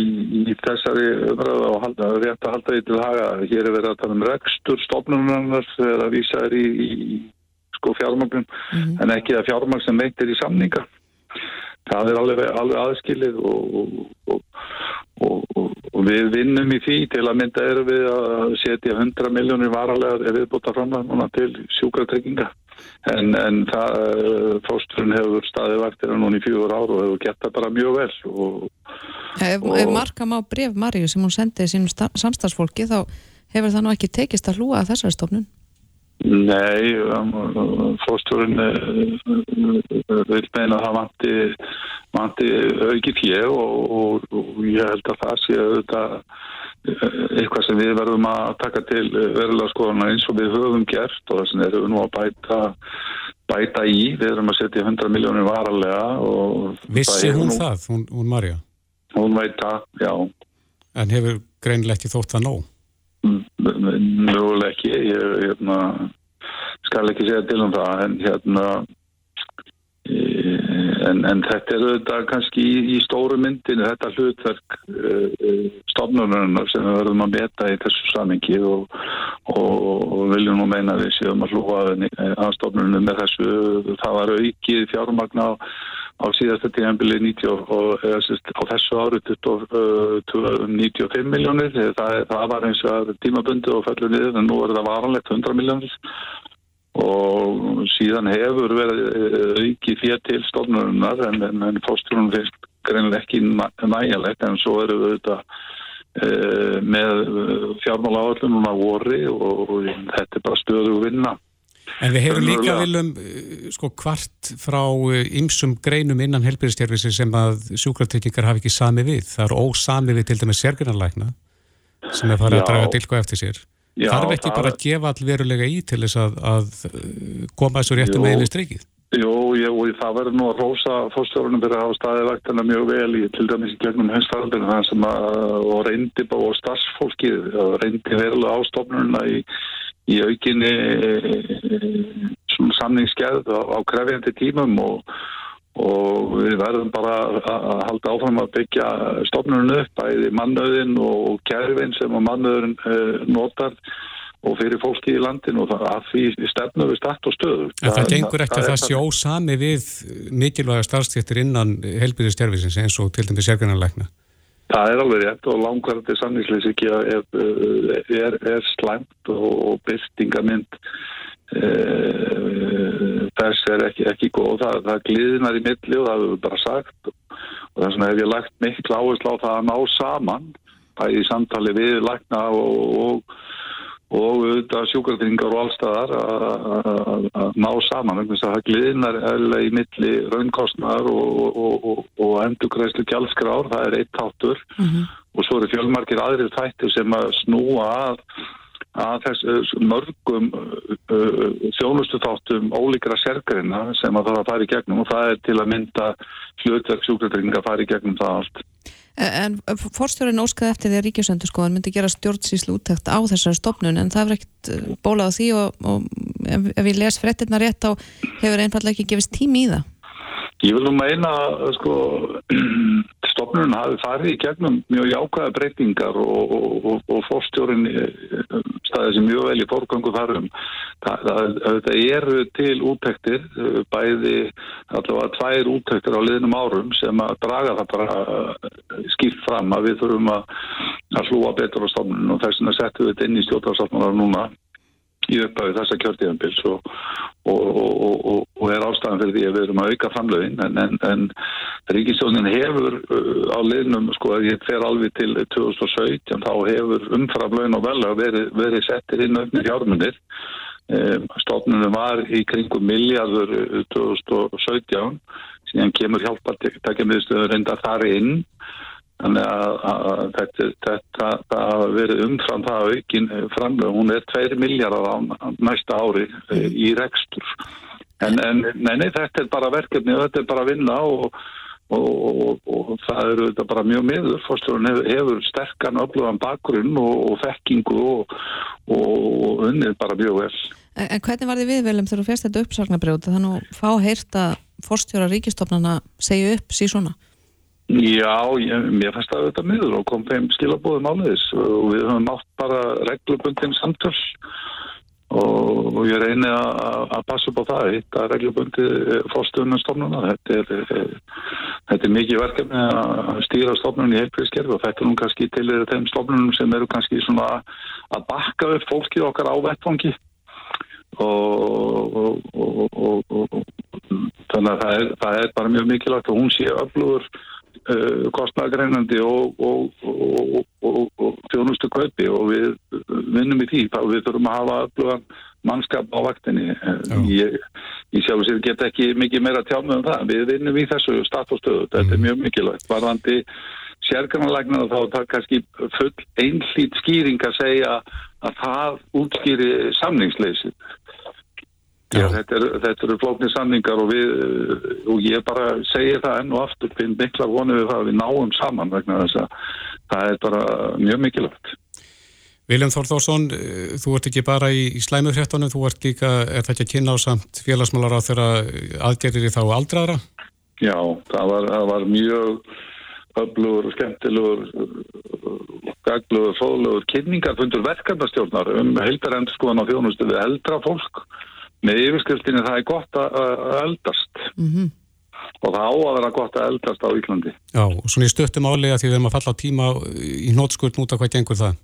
í þessari umræðu og halda, rétt að halda því til haga hér er verið að tala um rekstur stofnunarnar eða vísa er í, í sko fjármagnum mm -hmm. en ekki að fjármagn sem veitir í samninga það er alveg, alveg aðskilið og, og, og, og við vinnum í því til að mynda erum við að setja 100 miljónir varalega viðbúta framlega til sjúkartrygginga en, en það fósturinn hefur staðið vaktir núna í fjögur ár og hefur gett það bara mjög vel Ef, ef marka má bref Marju sem hún sendiði sínum samstagsfólki þá hefur það nú ekki tekist að hlúa að þessari stofnun? Nei, um, fósturinn vil meina að það vanti, vanti auki fjö og, og, og ég held að það sé auðvitað eitthvað sem við verðum að taka til verulega skoðana eins og við höfum gert og þess vegna erum við nú að bæta, bæta í, við erum að setja 100 miljónir varalega. Vissi hún nú, það, hún, hún Marja? Hún veit það, já. En hefur greinlegt í þótt það nóg? Mjöguleg ekki, ég hérna, skal ekki segja til um það, en hérna En, en þetta er auðvitað kannski í, í stóru myndinu, þetta hlutverk uh, stofnunarinnar sem við verðum að beta í þessu samingi og, og, og viljum nú meina við séum að hlúa að stofnuninu með þessu. Það var aukið fjármagn á, á síðasta tíðanbili á þessu áru 95 miljónir. Það, það var eins og tímabundi og fellur niður en nú er það varanlegt 100 miljónir og síðan hefur verið eh, aukið fyrir til stofnurinnar en, en, en fósturinn finnst greinlega ekki nægjalegt en svo eru við þetta e, með fjármála áallum núna voru og, og þetta er bara stöðu að vinna. En við hefum líka viljum sko hvart frá ymsum greinum innan helbyrðistjárfisir sem að sjúkratryggingar hafi ekki sami við. Það er ósami við til dæmis sérgjörnarlækna sem er farið að draga dilko eftir sér. Já, Þarf ekki bara að gefa allverulega í til þess að, að koma þessu réttum með yfir strikið? Jú, jú, það verður nú að rosa fórstjórnum fyrir að hafa staðið vægtana mjög vel í til dæmis í gegnum að og reyndi bá starfsfólkið og reyndi verulega ástofnuna í, í aukinni samningsskeið á, á krefjandi tímum og og við verðum bara að halda áfram að byggja stofnunum upp, bæði mannöðin og kærvin sem mannöðin uh, notar og fyrir fólki í landin og það að því stefnum við stætt og stöðu. En það, það gengur ekki að það sé ósami við mikilvæga starfstýttir innan helbyrðistjárfisins eins og til dæmis sérgjörnarleikna? Það er alveg rétt og langvarandi samningsleysíkja er, er, er slæmt og byrtingamind þess er ekki, ekki góð. Það, það gliðnar í milli og það hefur bara sagt. Og þess vegna hef ég lagt miklu áherslu á það að ná saman bæði í samtali við lagna og og, og auðvitað sjúkartingar og allstæðar að ná saman þannig að það gliðnar í milli raunkostnar og, og, og endurkræslu gjaldskráður, það er eitt tátur mm -hmm. og svo eru fjölmarkir aðrir þættir sem að snúa að að þess mörgum uh, þjónustu þáttum ólíkra sérgreina sem að það fari í gegnum og það er til að mynda hlutverk sjúkvæðringa að fari í gegnum það allt. En fórstjórun óskaði eftir því að Ríkjusöndu myndi gera stjórnsýslu úttækt á þessari stopnun en það er ekkert bólað á því og, og ef ég les frettirna rétt á hefur einfallega ekki gefist tími í það. Ég vil nú meina sko stofnun hafi farið í gegnum mjög jákvæða breytingar og, og, og, fórstjórin eh, staðið sem mjög vel í fórgangu það, það eru til úttektir, eh, bæði allavega tvær úttektir á liðnum árum sem að draga það bara eh, skipt fram að við þurfum að, að hlúa betur á stofnun og þess vegna settum við þetta inn í stjórnarsáttmálar núna í upphafi þessa kjörtíðanbils og, og, og, og er ástæðan fyrir því að við erum að auka framlögin en, en, en Ríkistjónin hefur uh, á liðnum, sko að ég fer alveg til 2017, þá hefur umframlögin og vel að veri, settir inn öfnir hjármunir um, stofnunum var í kringum miljardur 2017 síðan kemur hjálpa tekja miðstöður enda þar inn Þannig að, að þetta, þetta, þetta hafa verið umfram það aukin framlega. Hún er 2 miljardar á næsta ári mm. í rekstur. En, en nei, nei, þetta er bara verkefni og þetta er bara vinna og, og, og, og það eru þetta bara mjög miður. Fórstjórun hefur, hefur sterkan öflugan bakgrunn og þekkingu og unnið bara mjög vel. En, en hvernig var þið við viljum þegar þú férst þetta uppsagnabrjóti þannig að fá heyrt að forstjóra ríkistofnana segja upp síðan? Já, ég, mér fannst það auðvitað miður og kom þeim skilabóðum áliðis og við höfum átt bara reglubundin samtöls og, og ég reyni að passa upp á það þetta er reglubundi fórstjóðunarstofnuna þetta er, þetta er mikið verkefni að stýra stofnunum í heilbríðskerfi og þetta er nú kannski til þeim stofnunum sem eru kannski svona að bakka upp fólkið okkar á vettfangi og, og, og þannig að það er, það er bara mjög mikilvægt að hún sé öflugur uh, kostnagreinandi og, og þjónustu kaupi og við vinnum í því. Við þurfum að hafa mannskap á vaktinni. Ég, ég og sér get ekki mikið meira tjámið um það. Við vinnum í þessu statustöðu þetta er mjög mikilvægt. Varðandi sérgrannlegnar þá er það kannski full einlít skýring að segja að það útskýri samningsleysin Já, þetta eru er flóknir samningar og, við, og ég bara segir það enn og aftur finn mikla vonið við það að við náum saman vegna þess að það er bara mjög mikilvægt. Viljum Þórðórsson, þú ert ekki bara í, í slæmufréttunum, þú ert líka, er það ekki að kynna á samt félagsmálar á þeirra aðgerðir í þá aldraðra? Já, það var, það var mjög öflugur og skemmtilegur gaglugur, fóðlugur kynningarfundur verkefnastjórnar um heildarendur skoðan á þjónustu við eldra fólk með yfirskriftinni það er gott að eldast mm -hmm. og það á að vera gott að eldast á Íklandi Já, og svona í stöttum álega því við erum að falla á tíma í nótskurt út af hvað gengur það?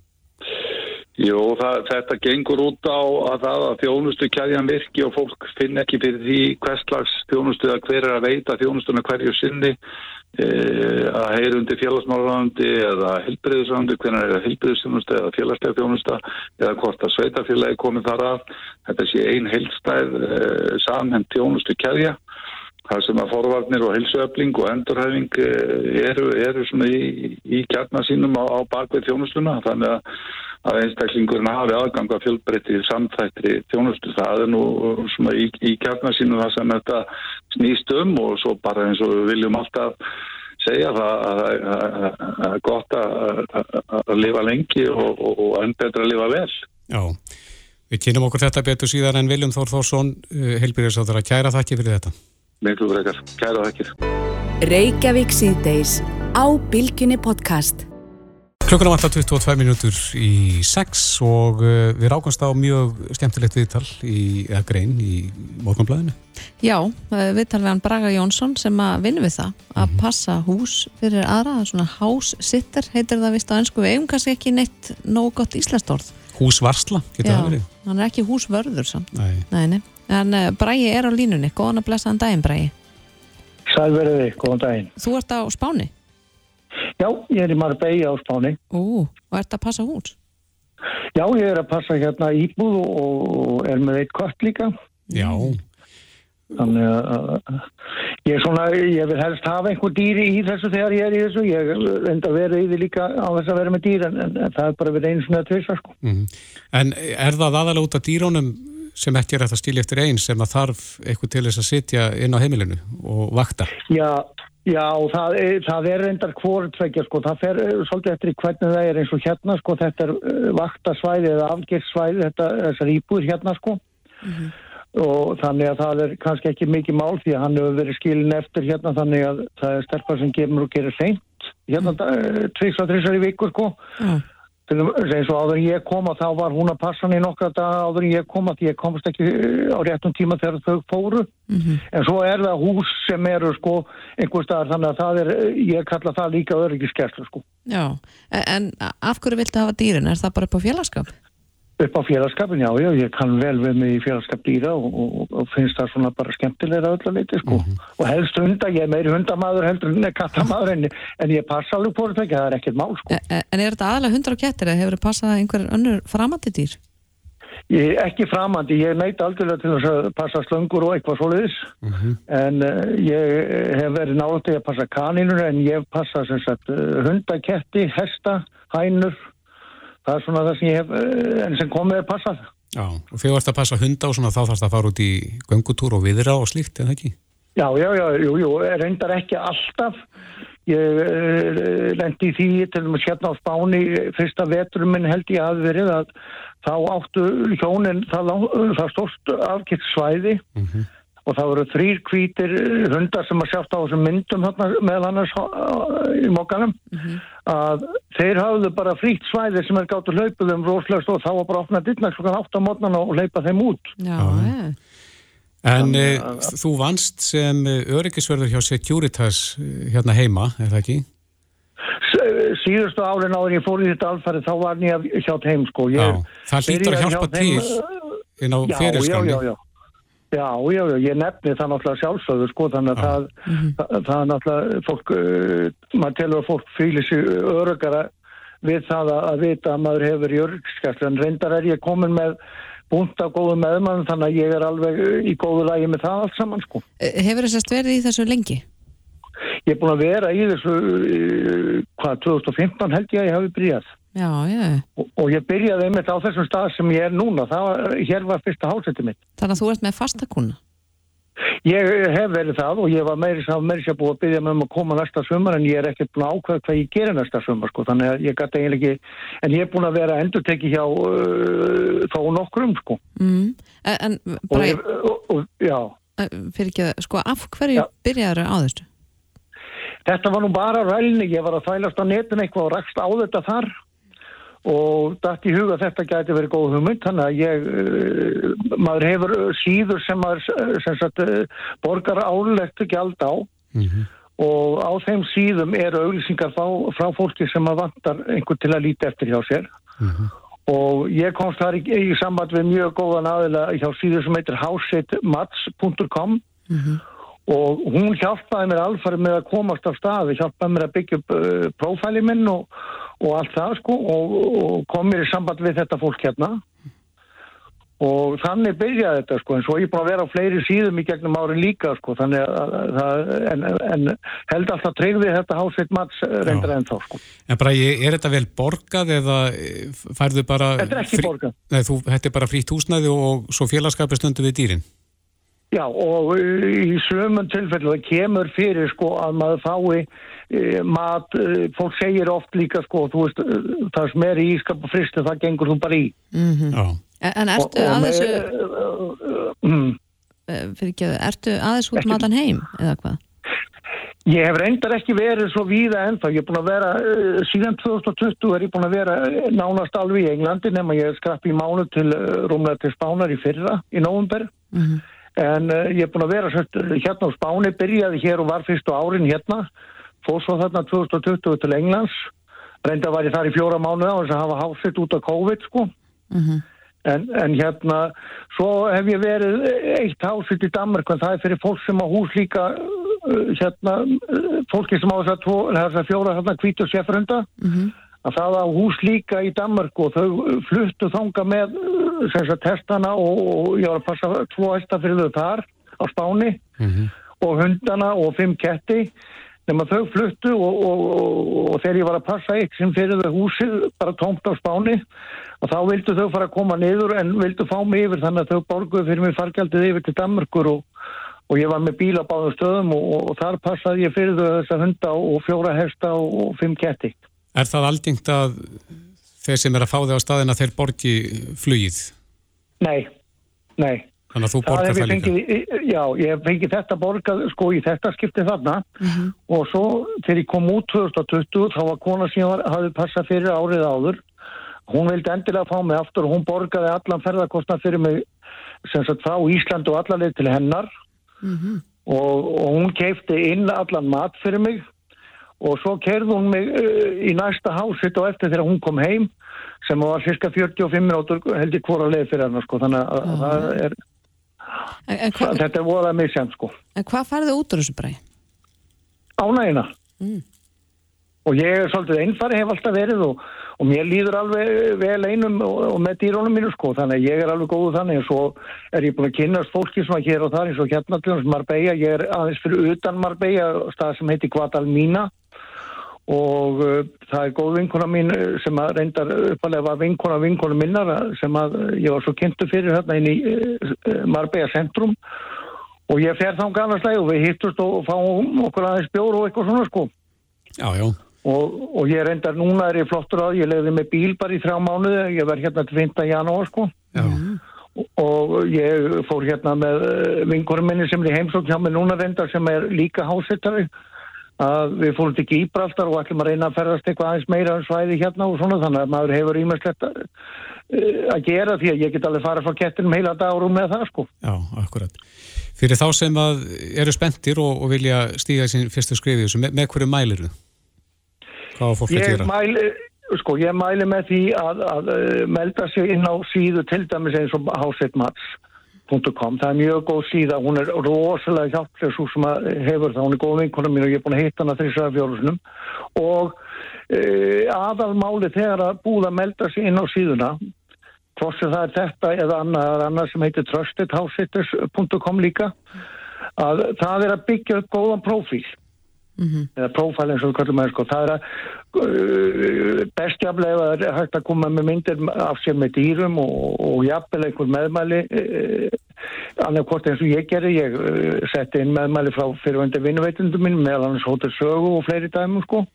Jú, það, þetta gengur út á að það að þjónustu kæðjan virki og fólk finn ekki fyrir því hvers slags þjónustu að hver er að veita þjónustuna hverju sinni e, að heyra undir félagsmálarandi eða helbriðisandi, hvernig er það helbriðisþjónusta eða félagslega þjónusta eða hvort að sveitafélagi komið þar af. Þetta sé ein heilstæð e, samhend þjónustu kæðja. Það sem að forvarnir og helsuöfling og endurhæfing e, eru, eru í, í kjarnar sínum á, á bakvið þjónustuna. Þannig að að einstaklingurinn hafi aðgang að fjölbreytti samþættri þjónustu. Það er nú í, í kjarnarsýnu það sem þetta snýst um og svo bara eins og við viljum alltaf segja það að það er gott að lifa lengi og, og, og enn betra að lifa vel. Já, við kynum okkur þetta betur síðan en Viljum Þór Þórsson, eh, heilbyrjarsáður að kæra þakki fyrir þetta. Miklu frekar, kæra þakkir. Var alltaf 22 minútur í 6 og uh, við rákumst á mjög skemmtilegt viðtal í, eða grein í morgunblæðinu. Já, uh, viðtal við hann Braga Jónsson sem að vinna við það að mm -hmm. passa hús fyrir aðra, svona house-sitter heitir það vist á ennsku, við eigum kannski ekki neitt nógu gott íslenstorð. Húsvarsla, getur það verið? Já, hann er ekki húsvörður samt. Nei. Nei, nei. En uh, Bragi er á línunni, góðan að blessa hann daginn Bragi. Sælverði, góðan daginn. Þú ert á Spáni? Já, ég er í Marbella á Spáni. Ú, og ert að passa hús? Já, ég er að passa hérna íbúð og er með eitt kött líka. Já. Þannig að ég er svona, ég vil helst hafa einhver dýri í þessu þegar ég er í þessu. Ég enda að vera í því líka á þess að vera með dýr en, en, en það er bara verið einu svona tveisa sko. Mm. En er það aðalega út af dýrónum sem ekki er að það stíli eftir einn sem að þarf eitthvað til þess að sitja inn á heimilinu og vakta? Já, Já, það er, það er reyndar hvortvekja sko, það fer uh, svolítið eftir hvernig það er eins og hérna sko, þetta er uh, vaktasvæði eða afgjörssvæði, þetta er íbúður hérna sko mm -hmm. og þannig að það er kannski ekki mikið mál því að hann hefur verið skilin eftir hérna þannig að það er sterkar sem gemur og gerir seint hérna mm -hmm. og þrissar í viku sko. Mm eins og áður ég kom og þá var hún að passa hann í nokkra dag áður ég kom að ég komast ekki eh, á réttum tíma þegar þau fóru mm -hmm. en svo er það hús sem eru sko einhver staðar þannig að það er ég kalla það líka öryggiskerslu sko Já, en af hverju viltu hafa dýrin? Er það bara upp á félagskap? Upp á félagskapin, já, já, ég kann vel við mig í félagskap dýra og, og, og finnst það svona bara skemmtilega öllu leiti, sko. Mm -hmm. Og helst hunda, ég er meiri hundamadur heldur en kattamadur, en, en ég passa alveg på þetta, það er ekkert mál, sko. En, en er þetta aðalega hundar og kettir eða hefur þið passað einhver önnur framandi dýr? Ég, ekki framandi, ég neit algjörlega til að passa slöngur og eitthvað svoleiðis, mm -hmm. en uh, ég hef verið náttúrulega að passa kaninur, en ég passa sagt uh, hunda, ketti, hesta, hænur, það er svona það sem ég hef eh, enn sem komið er passað. Já, og þegar þú ert að passa hunda og svona þá þarfst að fara út í göngutúr og viðra og slíkt, en ekki? Já, já, já, jú, jú, reyndar ekki alltaf. Ég uh, lendi í því til og með hérna á Spáni fyrsta veturum minn held ég að verið að þá áttu hjónin það, það stórst afkitt svæði og það voru þrýr hvítir hundar sem að sjátt á þessum myndum þarna, meðal annars í mokkanum að þeir hafðu bara frítt svæði sem er gátt að hlaupa þeim rosalega stóð þá var bara að opna dittna klokkan 8 á mótnan og hlaupa þeim út Já, Já. já. En uh, þú vannst sem uh, öryggisverður hjá Securitas hérna heima, er það ekki? Síðustu árin áður ég fór í þetta alfæri þá var ég hjá þeim sko ég Já, það hlýtur að hjálpa til inn á já, já, fyrirskanni. já, já. Já, já, já, ég nefni það náttúrulega sjálfsögðu sko, þannig að það, það, það er náttúrulega fólk, uh, maður telur að fólk fýlir sig örugara við það að, að vita að maður hefur í örgskæslu, en reyndar er ég komin með búnt af góðu meðmann, þannig að ég er alveg uh, í góðu lagi með það allt saman sko. Eh, Hefur þessast verið í þessu lengi? Ég er búin að vera í þessu, uh, hvað, 2015 held ég að ég hafi byrjað. Já, já. Og, og ég byrjaði einmitt á þessum stað sem ég er núna, var, hér var fyrsta hálsetti mitt. Þannig að þú ert með fastakúna? Ég hef verið það og ég var meiri sem meiri sem búið að byggja mig um að koma næsta sumar en ég er ekkert búin að ákveða hvað ég gerir næsta sumar sko þannig að ég gæti eiginlega ekki en ég er búin að vera endur tekið hjá uh, þá nokkrum sko Mm. En, en bara, ég, og, og, já, fyrir ekki að, sko, af hverju Já. byrjaður á þessu? þetta var nú bara rælni, ég var að þælast á netin eitthvað og rakst á þetta þar og dætt í huga þetta gæti verið góð hugmynd. Þannig að ég uh, maður hefur síður sem maður uh, sem sagt, borgar álegt gjald á. Og á þeim síðum eru auglýsingar frá, frá fólki sem að vantar einhver til að líti eftir hjá sér. Og ég komst þar í, í samband við mjög góðan aðila hjá síður sem heitir houseitmats.com og hún hjálpaði mér alfarið með að komast af staði, hjálpaði mér að byggja upp uh, prófæli minn og, og allt það sko og, og kom mér í samband við þetta fólk hérna og þannig byrjaði þetta sko en svo ég að vera á fleiri síðum í gegnum árin líka sko þannig að, að en, en held alltaf tryggði þetta hásveit mats reyndar Já. en þá sko En bara, ég- er þetta vel borgað eða eh, færðu bara... Þetta er ekki borgað. Nei, þú, þetta er bara frítt húsnæði og svo félagskapið stundu við dýrin. Já og uh, í sömum tilfellu það kemur fyrir sko að maður fái uh, mat, uh, fólk segir oft líka sko, þú veist, uh, það sem er í ískap og fristu það gengur þú bara í. Já. En, en ertu Og- og að með- þessu, uh, uh, mm. eh, ertu að þessu út matan heim, eða hvað? Ég hef reyndar ekki verið svo víða ennþá, ég er búin að vera, síðan 2020 er ég búin að vera nánast alveg í Englandi nema ég skrappi í mánu til rúmlega til Spánar í fyrra, í nóvumber. En uh, ég er búin að vera sett, hérna á Spáni, byrjaði hér og var fyrstu árin hérna, fór svo þarna 2020 til Englands, reynda var ég þar í fjóra mánuða og þess að hafa hálsitt út af COVID sko. En, en hérna, svo hef ég verið eitt hálsitt í Danmark, en það er fyrir fólk sem á hús líka, uh, hérna, uh, fólki sem á þess að, tvo, þess að fjóra hérna hvítu sefrunda, að það á hús líka í Danmark og þau fluttu þanga með sem sagt testana og, og ég var að passa tvo hesta fyrir þau þar á Spáni og hundana og fimm ketti. Nema þau fluttu og, og, og, þegar ég var að passa eitt sem fyrir þau húsið bara tómt á Spáni og þá vildu þau fara að koma niður en vildu fá mig yfir þannig að þau borguðu fyrir mig fargjaldið yfir til Danmarkur og, og ég var með bíl á báðum stöðum og, og þar passaði ég fyrir þau þessa hunda og fjóra hesta og, og fimm ketti. Er það aldingt að þeir sem er að fá þig á staðina þeir borgi flugið? Nei, nei. Þannig að þú Það borgar það ég líka? fengið, já, ég hef fengið þetta borgað sko í þetta skipti þarna. Og svo þegar ég kom út 2020 þá var kona sem var, hafði passað fyrir árið áður. Hún vildi endilega fá mig aftur og hún borgaði allan ferðarkostnað fyrir mig sem sagt frá Ísland og allarleið til hennar. Og, og hún keipti inn allan mat fyrir mig og svo kerði hún mig uh, í næsta hásitt og eftir þegar hún kom heim sem var cirka 45 minútur held ég hvora leið fyrir hennar sko þannig að Já. það er En, en, hva, Þetta er voðað misjæmt sko. en hvað farðu út úr þessu bræði? Ánægina. Mm. Og ég er svolítið einfari hef alltaf verið og, og mér líður alveg vel einum og, og með dýrónum mínu sko. Þannig að ég er alveg góðu þannig og svo er ég búin að kynast fólki svona hér og þar eins og hérna til þess Marbella. Ég er aðeins fyrir utan Marbella, stað sem heitir Guadalmina og uh, það er góð vinkona mín uh, sem að reyndar uppalega var vinkona vinkona minnar sem að ég var svo kynntu fyrir hérna inn í uh, Marbella centrum og ég fer þá gannarslega og við hittust og fáum okkur aðeins bjór og eitthvað svona sko Já, já. Og, og ég reyndar núna er ég flottur á, ég leiði með bíl bara í þrjá mánuði, ég verð hérna til 15. janúar sko. Já. Og ég fór hérna með vingurum minni sem er heimsókn hjá mig núna reyndar sem er líka hásettari að við fórum til Gíbraldar og ætlum að reyna að ferðast eitthvað aðeins meira um svæði hérna og svona þannig að maður hefur ímestlegt að, að gera því að ég get alveg fara frá kettinum heila dagurum með það sko. Já, akkurat. Fyrir þá sem að eru spenntir og, og vilja stíga sín fyrstu skrifið þessu, með, með hverju mælir þú? Hvað fólk Ég gera? mæli, sko, ég mæli með því að, að uh, melda sig inn á síðu til dæmis eins og houseitmats.com. Það er mjög góð síða, hún er rosalega hjálplega svo sem að hefur það, hún er góð vinkona mín og ég er búin að hitta hana þessar fjórusunum og uh, aðalmáli þegar að búða að melda sig inn á síðuna hvort sem það er þetta eða annað, annað sem heitir trustedhousehitters.com líka að það er að byggja upp góðan prófíl eða prófæl eins og kallum að sko. það er að uh, bestjaflega er hægt að koma með myndir af sér með dýrum og, og jafnvel einhver meðmæli uh, annað hvort eins og ég gerði ég uh, setti inn meðmæli frá fyrirvændi vinnuveitundum minn meðal hans hóttur sögu og fleiri dæmum sko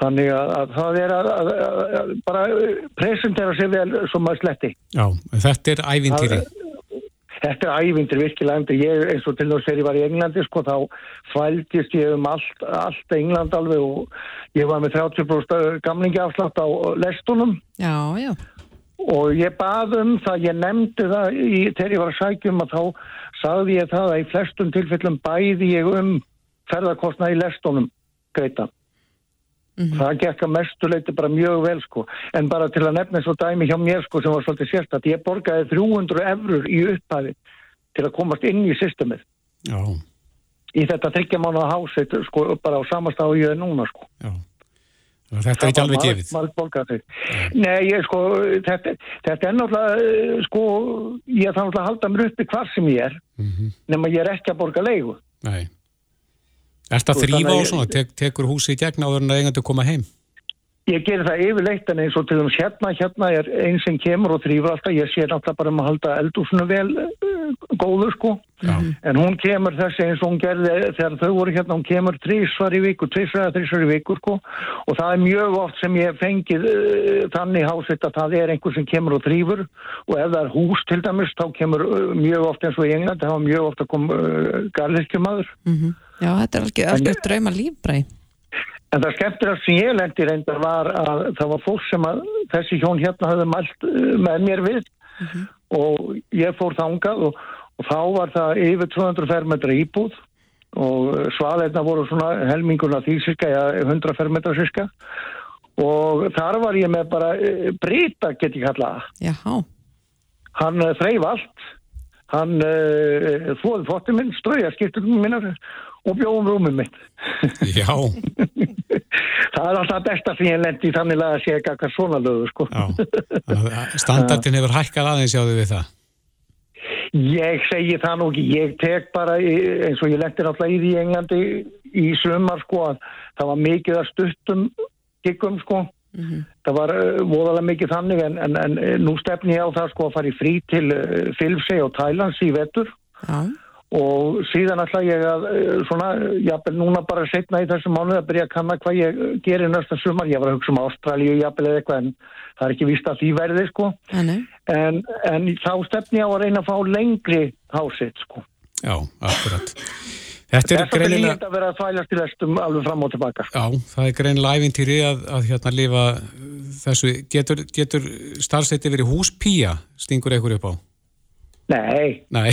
þannig að, að það er að, að, að bara presentera sér vel sem að sletti Já, þetta er ævintýri. Þetta er ævindir virkilega endur. Ég eins og til þess þegar ég var í Englandi sko þá fældist ég um allt, allt England alveg og ég var með 30% gamlingi afslátt á lestunum Já, já. og ég bað um það, ég nefndi það í, þegar ég var að sækjum að þá sagði ég það að í flestum tilfellum bæði ég um ferðarkostna í lestunum greita. Það gekk að mestu leiti bara mjög vel sko en bara til að nefna svo dæmi hjá mér sko sem var svolítið sérstætt, ég borgaði 300 eurur í upphæði til að komast inn í systemið Já, í þetta þryggja mánu háseit sko bara á samastað og ég er núna sko já. Þetta er ekki alveg gefið. Marg Nei, ég sko, þetta, þetta er náttúrulega eh, sko, ég þarf náttúrulega að halda mér uppi hvar sem ég er Mhm. nema ég er ekki að borga leigu Nei. Að Sko, þrýfa að- svona? Tek, tekur húsi í gegn áður en að eigandi koma heim? Ég gerir það yfirleitt en eins og til þess hérna, hérna er einn sem kemur og þrýfur alltaf, ég sé náttúrulega bara um að halda eldúsinu vel uh, góður sko, Já. en hún kemur þessi eins og hún gerði þegar þau voru hérna, hún kemur trísvar í viku, trísvar eða trísvar í viku sko. Og það er mjög oft sem ég fengið uh, þannig hásett að það er einhver sem kemur og þrýfur og ef það er hús til dæmis þá kemur uh, mjög oft eins og í England, það var mjög oft að koma uh, garðirkjumadur Já, þetta er algjör, algjör drauma lífbrei. En það skemmtilega sem ég lendi reyndar var að það var fólk sem að þessi hjón hérna hafði mælt uh, með mér við. Og ég fór þangað og, og þá var það yfir 200 fermetra íbúð. Og svaðirna voru svona helminguna því cirka, ja, 100 fermetra cirka og þar var ég með bara uh, brita get ég kallað. Jáhá. Hann þreif allt, hann þóði fóttið minn, ströja skiptum minnar og bjóðum rúmið mitt. Já, Það er alltaf besta sem ég lendi í þannig að sé ekki eitthvað svona lögur sko. Standardin hefur hækkað aðeins jáðu við það. Ég segi það nú ekki, ég tek bara eins og ég lendi alltaf í því í Englandi í sumar sko að það var mikið að stuttum giggum sko. Það var uh, voðalega mikið þannig en, en, en eh, nú stefni ég á það sko að fara í frí til uh, Filfsey og Thailands í vetur Já. Og síðan ætla ég að uh, svona, jafnvel núna bara setna í þessum mánuð að byrja að kanna hvað ég uh, gerir næsta sumar, ég var að hugsa um Ástralíu jafnvel eða eitthvað en það er ekki víst að því verði sko en, en þá stefni ég á að reyna að fá lengri hásett sko. Já, akkurat. Þetta er greinilega... líta að vera að þvælast í lestum alveg fram og tilbaka. sko. Já, það er greinilega ævintýri að, að hérna lifa þessu. Getur, getur starfsætti verið húspía, stingur einhver upp á? Nei, Nei,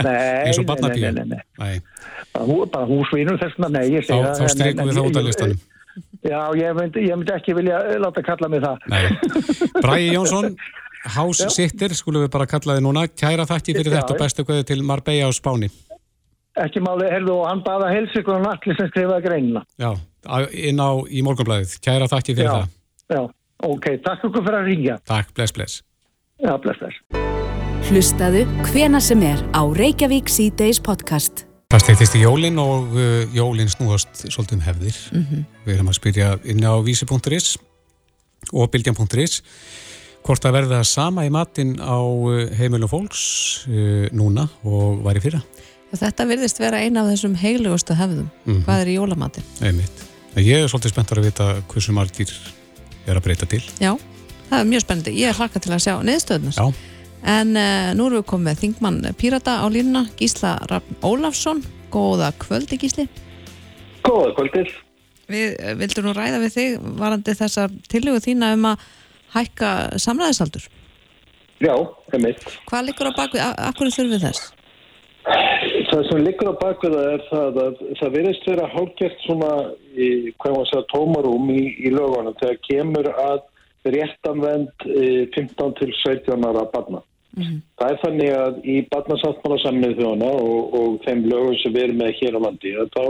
nei, eins og nei, barnapía. nei, nei, nei. Nei. Bara, hú, bara húsvinur þess vegna, nei, ég Þá, segi þá strykum en- við það út af listanum. Já, ég myndi, ég myndi ekki vilja láta kalla mig það. Nei. Bræði Jónsson, House Sitter, skulum við bara kalla þið núna. Kæra þakki fyrir Já, þetta og bestu guði til Marbella á Spáni. Ekki máli, herðu, og hann baða helsi hvernig allir sem skrifaði greinina. Já, inn á í morgunblæðið. Kæra þakki fyrir Já. það. Já, ok, takk ykkur fyrir að ringja. Takk, bless, bless. Já, bless, bless. Hlustaðu hvena sem er á Reykjavík C-Days podcast. Það steytist í jólin og uh, jólin snúast svolítið um hefðir. Mhm. Við erum að spyrja inn á vísi.is og bylgjan.is hvort að verða sama í matinn á uh, heimilum fólks uh, núna og var í fyrra. Þetta virðist vera eina af þessum heilugustu hefðum. Mhm. Hvað er í jólamatinn? Einmitt. En ég er svolítið spenntur að vita hversu margir er að breyta til. Já, það er mjög spennandi. Ég er hlakka til að sjá neðstöðnars. Já. En uh, nú erum við komið með Þingmann Pírata á línuna, Gísla Rafn Ólafsson. Góða kvöldi, Gísli. Góða kvöldið. Við uh, vildum nú ræða við þig varandi þessar tillögu þína um að hækka samræðisaldur. Já, einmitt. Hvað liggur á bakvið, akkur þurfum við þess? Það sem liggur á bakveða er það að það verðist vera hálfgert svona, í, hvað maður segja, tómarum í, í lögunum þegar kemur að réttanvend eh, 15 til 17 ára barna. Það er þannig að í barnasáttmála samnið þjóna og, og þeim lögum sem við erum með hér á landi að þá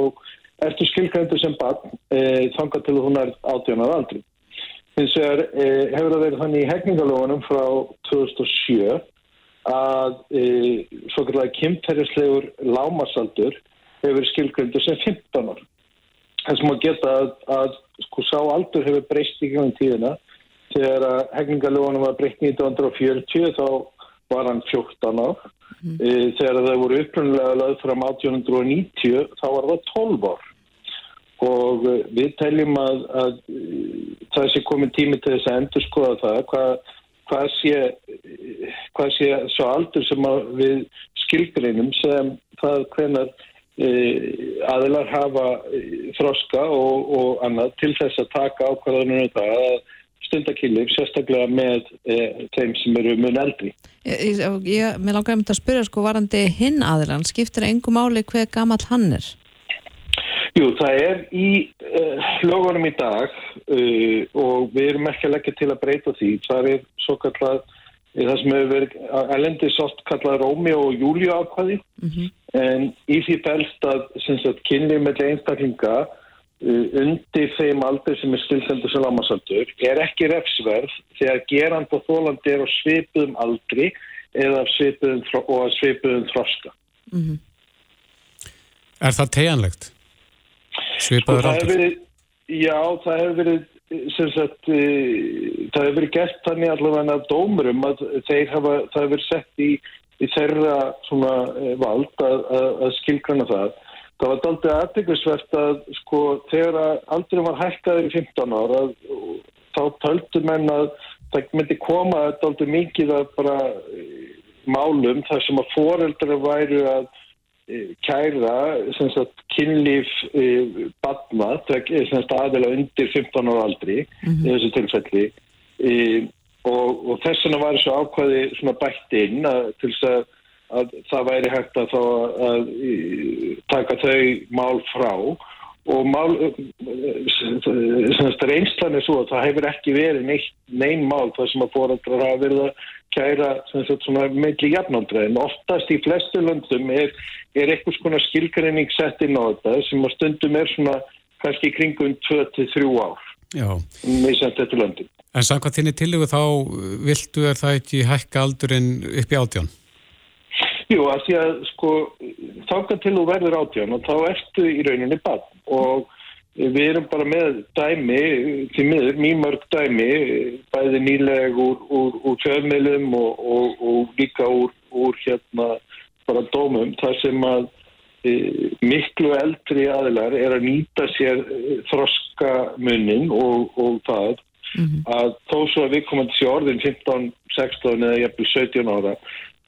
ertu skilgændur sem barn e, þangað til hún er 18 ára aldri. Hins vegar e, hefur það verið þannig í hegningalögunum frá 2007 að e, svo kallega kymterjuslegur lámasaldur hefur verið skilgröndur sem 15 ára. Það sem að geta að, að sko sá aldur hefur breyst í gangum tíðina þegar að hegningalögunum var breytt 1940 þá var hann 14 ár. E, þegar það voru upprunlega lögð fram 1890 þá var það 12 ár. Og eh, við teljum að, að eh, það sé komið tími til þess að endur skoða það. Hvað, hvað sé hvað sé svo aldur sem við skilgreinum sem það hvenar e, aðilar hafa e, þroska og, og annað til þess að taka ákvarðanum um það að stundakillif sérstaklega með e, þeim sem eru mun eldri. Ég, ég, mér langar einmitt að spyrja sko varandi hinn aðilann, skiptir engum máli hver gamall hann er? Jú, það er í uh, lögunum í dag uh, og við erum ekki að leggja til að breyta því. Það er svo kallað, það sem hefur verið elendi sátt kallað Rómeo og Júlíu ákvaði en í því belst að kynni með einstaklinga undir þeim aldur sem er stilsendur sem lámasaldur er ekki refsverð þegar gerand og þólandi er á svipuðum aldri eða svipuðum, og svipuðum þroska. Er það tegjanlegt? Svipaður Og það hefur aldur? verið, já, það hefur verið sem sagt, e, það hefur verið gert þannig allavega að dómurum að þeir hafa, það hefur verið sett í, í þeirra svona vald að, að, að skilgrana það. Það var daldið aðteglisvert að sko þegar að aldrei var hækkaður í 15 ára þá töldu menn að það myndi koma daldið mikið að bara e, málum þar sem að foreldrar væru að eh, kæra sagt, kynlíf e, badna, sem sagt, aðeila undir 15 ára aldri í þessu tilfelli. Og, og þess vegna var þessu svona bætt inn að, til þess að, að það væri hægt að, að taka þau mál frá og mál, sem sagt, reynslan er svo að það hefur ekki verið neitt, neinn mál þar sem að foreldrar hafa verið að kæra sem sagt, svona meðli jafnaldra en oftast í flestu löndum er, er eitthvað skona skilgreining sett inn á þetta sem að stundum er svona kannski kringum 2-3 ár með sem þetta löndum. En samkvæmt þinni tillögu þá uh, viltu er það ekki hækka aldurinn upp í átján? Jú, að því að sko þáka til þú verður átján og þá ertu í rauninni bann og við erum bara með dæmi, því miður, mjög mörg dæmi, bæði nýleg úr, úr, úr fjölmiðlum og, og, og líka úr, úr hérna bara dómum, þar sem að e, miklu eldri aðilar er að nýta sér e, þroska munnin og, og það að þó svo að við komum til orðin 15, 16 eða jafnvel 17 ára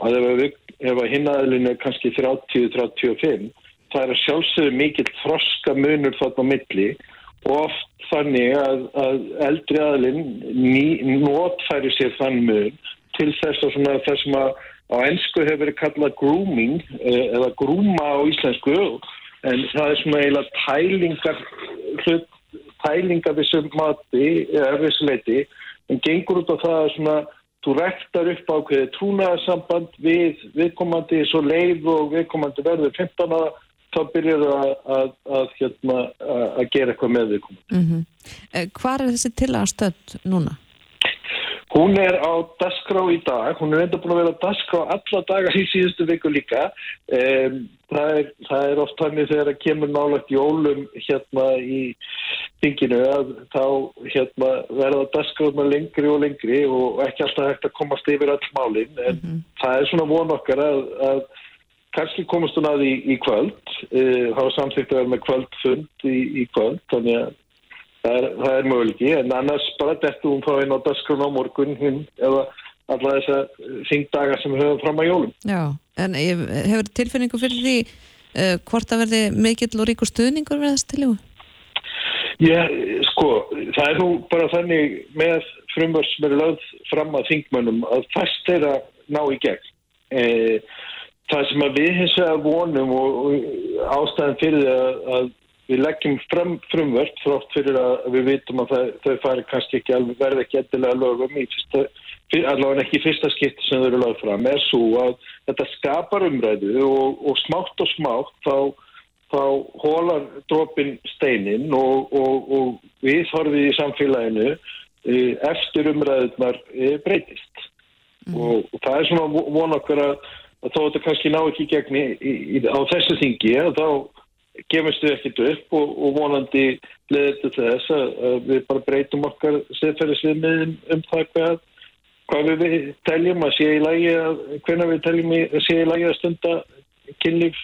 að ef, við, ef að hinn aðilin er kannski 30-35 það er að sjálfsögðu mikill þroska munur þarna á milli og oft þannig að, að eldri aðilin notfæri sér þann mun til þess að svona þess að á ennsku hefur verið kallað grooming eh, eða grúma á íslensku en það er svona eiginlega tælingar hlut, tælingar við sem mati eða þessu leiti en gengur út á það að svona þú rektar upp ákveðið trúnaðarsamband við viðkomandi svo leið og viðkomandi verður 15 ára þá byrjar það að, að, að, hérna, að, gera eitthvað með viðkomandi. Mm -hmm. Hvar er þessi tillaga stödd núna? Hún er á dasgrá í dag, hún er enda búin að vera á dasgrá alla daga í síðustu viku líka. Um, það, er, það er oft þannig þegar það kemur nálagt jólum hérna í þinginu að þá hérna, verða dasgráðna lengri og lengri og ekki alltaf hægt að komast yfir all málinn. En það er svona von okkar að, að kannski komast hún að í, í kvöld. Uh, var samþýtt að vera með kvöldfund í, í kvöld, þannig að það er, það er möguleiki en annars bara dettu hún þá inn á dasgrun á morgun hinn eða alla þessa þingdaga sem höfum fram að jólum. Já, en hefur tilfinningu fyrir því uh, hvort það verði mikill og ríkur stuðningur við þess tilífu? Já, sko, það er nú bara þannig með frumvörð sem eru lögð fram að þingmönnum að fæst þeirra ná í gegn. E, það sem að við hins vegar vonum og, og ástæðan fyrir að, að við leggjum fram frumvörð þrótt fyrir að við vitum að það, þau fari kannski ekki alveg verði ekki endilega lögum í fyrsta, fyr, allavega ekki fyrsta skipti sem þau eru lögð fram. Er svo að þetta skapar umræðu og, og smátt og smátt þá þá hólar dropin steinin og, og, og við horfið í samfélaginu e, eftir umræðunar e, breytist. Og, og það er svona vo- von okkur að, að þó þetta kannski ná ekki í gegn í, í, í, á þessu þingi að þá gefumst við ekkert upp og, og vonandi leðið til þess að, við bara breytum okkar siðferðisviðmiðin um það hvað, hvað við, teljum að sé í lagi að hvenær við teljum að sé í lagi að stunda kynlíf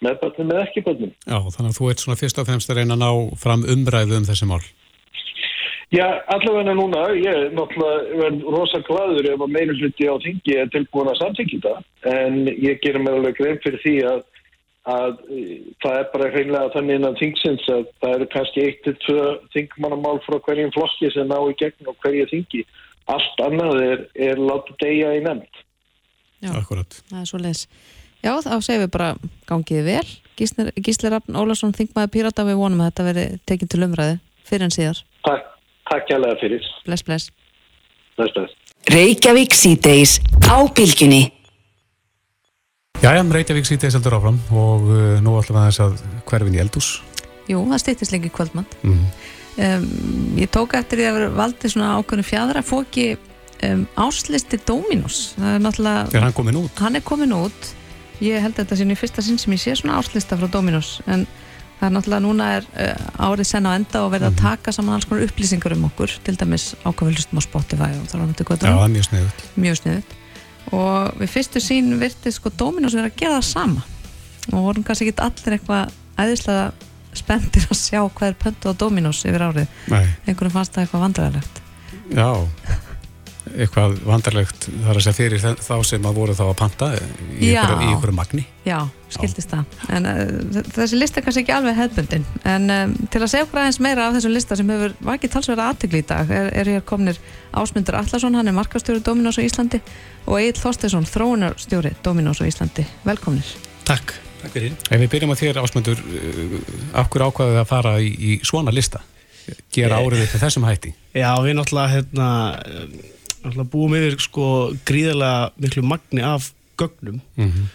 með börnum eða ekki börnum. Já, þannig að þú ert svona fyrst og fremst að reyna að ná fram umræðu um þessi mál. Já, allavega núna, ég er verð rosa gladur ef að meira hluti á þingi er tilbúin að þetta en ég gerir mér alveg grein fyrir því að, að e, það er bara hreinlega þannig innan þingsins að það eru kannski eitt til tvö þingmannamál frá hverjum flokki sem ná í gegn og hverju þingi. Allt annað er, er látið deyja í nefnd. Já. Akkurat. Það er svo leis. Já, þá segjum við bara gangið vel. Gísli, Gísli Rafn Ólafsson, þingmaður Pírata, við vonum að þetta veri tekið til umræði fyrir en síðar. Takk, takk kærlega fyrir. Bless, bless. Bless, bless. Reykjavík síðdeis á bylginni. Jæja, Reykjavík sýtið seldur áfram og uh, nú ætlum við aðeins að hverfin í eldús. Jú, það stýttist lengi kvöldmann. Mm. Um, ég tók eftir því að vera valdið svona ákveðinu fjadra fóki um, áslisti Dominos. Það er náttúrulega... Er hann komin út? Hann er komin út. Ég held að þetta sé nú í fyrsta sinn sem ég sé svona áslista frá Dominos en það er náttúrulega núna er uh, árið senn á enda og verða að taka saman alls konar upplýsingar um okkur til dæmis ákveðlustum á Spotify og það mjög sniðut og við fyrstu sín virti sko Dominos vera að gera það sama. Og vorum kannski ekki allir eitthvað æðislega spenntir að sjá hvað er pöntu á Dominos yfir árið. Nei, einhverjum fannst það eitthvað vandræðilegt já, eitthvað vandarlegt þar að segja fyrir þá sem að voru þá að panta í Já. ykkur, magni. Já, skildist það en uh, þessi lista er kannski ekki alveg hefbundin en um, til að segja okkur aðeins meira af þessum lista sem hefur vakið talsverða aðtegli í dag er, er hér komnir Ásmundur Allarsson hann er markastjóri Dominos á Íslandi og Egil Þorstesson, þróunarstjóri Dominos á Íslandi, velkomnir Takk, takk fyrir. Ef við byrjum að þér ásmundur, af hverju ákvaðið að fara í, í svona lista? Gera árið þetta þessum hætti? Já, við náttúrulega, hérna, náttúrulega búum yfir sko gríðarlega miklu magni af gögnum. Mm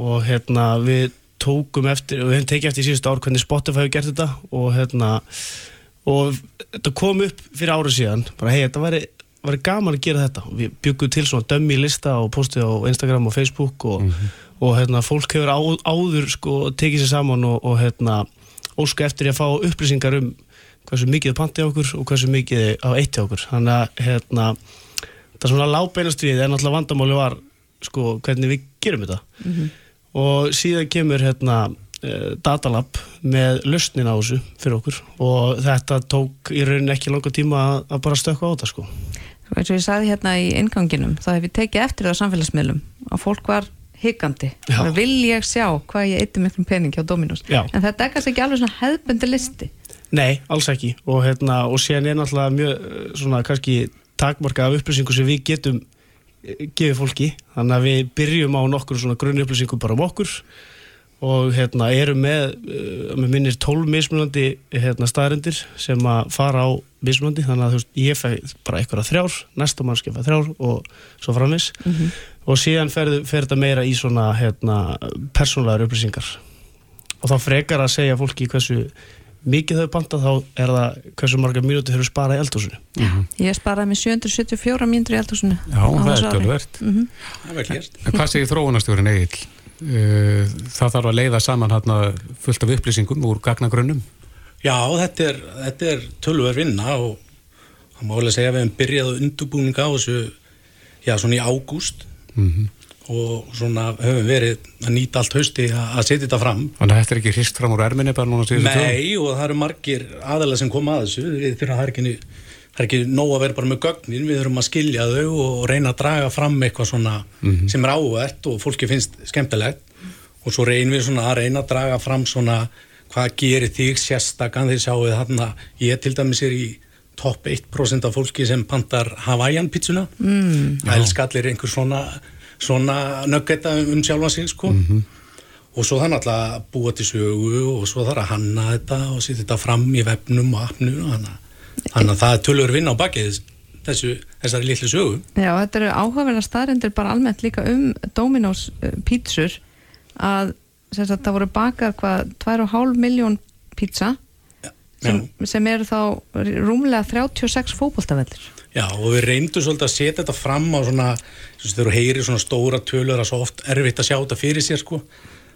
og hérna við tókum eftir, við hefum tekið eftir í síðustu ár hvernig Spotify hefur gert þetta og hérna og þetta kom upp fyrir árið síðan. Bara hei, þetta væri, væri gaman að gera þetta. Við byggum til svona dömmi lista og postið á Instagram og Facebook og, og hérna fólk hefur á, áður sko tekið sér saman og, og hérna óska eftir að fá upplýsingar um hversu mikið er pantið á okkur og hversu mikið er á eitt á okkur. Þannig að hérna það svona lábeinast við en náttúrulega vandamáli var sko hvernig við gerum þetta. Og síðan kemur hérna eh, datalab með lausnin á þessu fyrir okkur. Og þetta tók í rauninni ekki langa tíma að, bara stökka á þetta sko. Eins og ég sagði hérna í inganginum þá hef ég tekið eftir það á samfélagsmiðlum að fólk var higgandi og vil ég sjá hvað ég eitti miklum pening hjá Dominos? Já. en þetta er kannski ekki alveg svona hefðbundi listi. Nei, alls ekki. Og, hérna, og síðan er náttúrulega mjög eh, svona kannski takmarka af upplýsingu sem við getum eh, gefið fólki. Þannig að við byrjum á nokkur svona grunni upplýsingum bara um okkur og hérna erum með, uh, með minnir 12 mismunandi hérna, staðarendir sem að fara á mismunandi. Þannig að þú veist, ég fæ bara eitthvað þrjár næsta mannski fæ þrjár og svo framis og síðan fer, fer þetta meira í svona hérna, persónlegar upplýsingar. Og þá frekar að segja fólki hversu mikið þau panta þá er það hversu marga mínúti þau sparað í eldhúsinu ég sparaði með 774 mínútur í eldhúsinu Já, það er tölvert. Það er vel gert En hvað segir þróunarstjórin Egil? Það þarf að leiða saman hérna fullt af upplýsingum úr gagnagrunnum. Já, þetta er, þetta er tölver vinna og það má alveg segja að við hefum byrjað undurbúninga á þessu, já, svona í ágúst Mhm. Og svona höfum verið að nýta allt hausti að að setja þetta fram. Þannig að þetta er ekki hrist fram úr erminni bara núna tjóðum? Nei og það eru margir aðalega sem koma að þessu. Við þurfum að það er ekki, það er ekki nóg að vera bara með gögnin, við þurfum að skilja þau og reyna að draga fram eitthvað svona Mhm. sem er áhvert og fólki finnst skemmtilegt. Og svo reynum við svona að reyna að draga fram svona hvað gerir þig sérstakann þegar sjáu þarna, ég til dæmis er í topp 1% af fólki sem pantar Hawaiian pizzuna. Mm. það elskar allir einhver svona svona nöggeta um sjálfa sig sko. Og svo þannig alltaf að búa til sögu og svo þarf að hanna þetta og setja þetta fram í vefnum og appnu þannig að- þannig að það er tölur vinna á bakið þessu, þessari litlu sögu. Já, þetta eru áhugaverða staðrendir bara almennt líka um Dominos uh, pítsur að sem sagt, það voru bakar hvað 2,5 miljón pítsa sem, sem eru þá rúmlega 36 fótboltavellir Já og við reyndum svolítið að setja þetta fram á svona, þegar þú heyrir svona stóra tölur að svo oft erfitt að sjá þetta fyrir sér sko,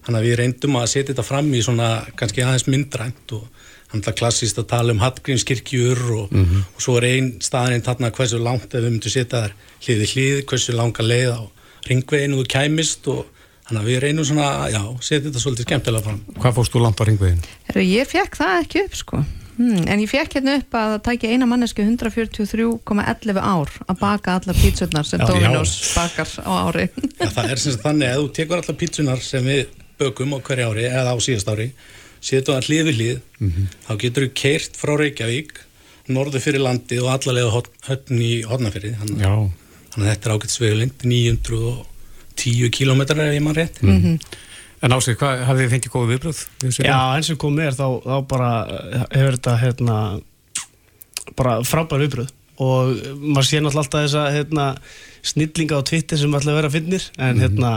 þannig að við reyndum að setja þetta fram í svona kannski aðeins myndrænt og þannig að klassist að tala um Hallgrímskirkjur og, Mhm. og svo er ein staðarinn þarna hversu langt ef við myndum setja þær hliði hlið, hversu langa leið á ringveginu þú kæmist og þannig að við reynum svona, já, setja þetta svolítið skemmtilega fram. Hvað fórst þú langt á ringveginn? Heru, Ég fekk það ekki upp sko hmm, en ég fekk hérna upp að það tæki eina mannesku 143,11 ár að baka allar pítsurnar sem. Dominos bakar á ári Já, það er sem sagt þannig að þú tekur allar pítsunar sem við bökum á hverju ári eða á síðast ári, setur það hlið við hlið, þá getur þú keirt frá Reykjavík, norðu fyrir landið og allarlega höfn í hodnafyrði. Þannig, að þetta er ágætt svegulind, 910 kilometrar ef ég mann rétt. Mhm. En ásið, hvað hafið þið fengið góðu viðbröð? Já, eins og komið er þá, þá bara eh, hefur þetta hérna, bara frábær viðbröð og maður sé náttúrulega alltaf þessa hérna, snillinga á Twitter sem alltaf vera að finnir en, hérna,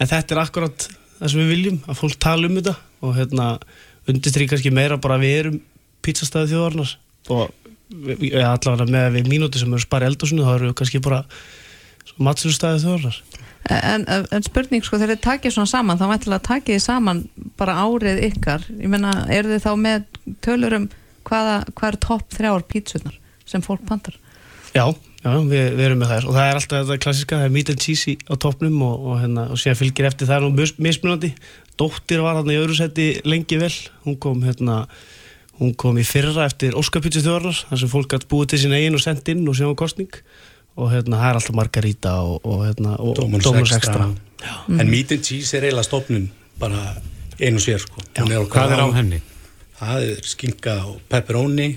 en þetta er akkurat það sem við viljum, að fólk tala um þetta. Og hérna, undirstrykja kannski meira bara við erum pizzastæði þjóðarnar og allavega með við mínúti sem eru spara eldhúsinu þá eru við kannski bara matsölustæði þjóðarnar en, en spurning sko þegar þið takið svona saman þá mættilega takið þið saman bara árið ykkar. Ég menna, eru þið þá með tölur um hvaða, hvað er topp þrjár pítsurnar sem fólk pantar? Já, já við, við erum með þær. Og það er alltaf þetta klassiska, það er meat and cheese á toppnum og, og, hérna, og síðan fylgir eftir það er nú mis- mismunandi Dóttir var hérna í öðru seti lengi vel. Hún kom hérna hún kom í fyrra eftir Óskapítsu þjóðarnar þar sem fólk gætt búið til sín eigin og sendt inn og sem var kostning og hérna það er alltaf margarita og, og hérna og Dominus Extra. Extra En meat and cheese er eiginlega stofnun bara einu sér sko. Hún okkar Hvað er á henni? Það er skinka og pepperoni,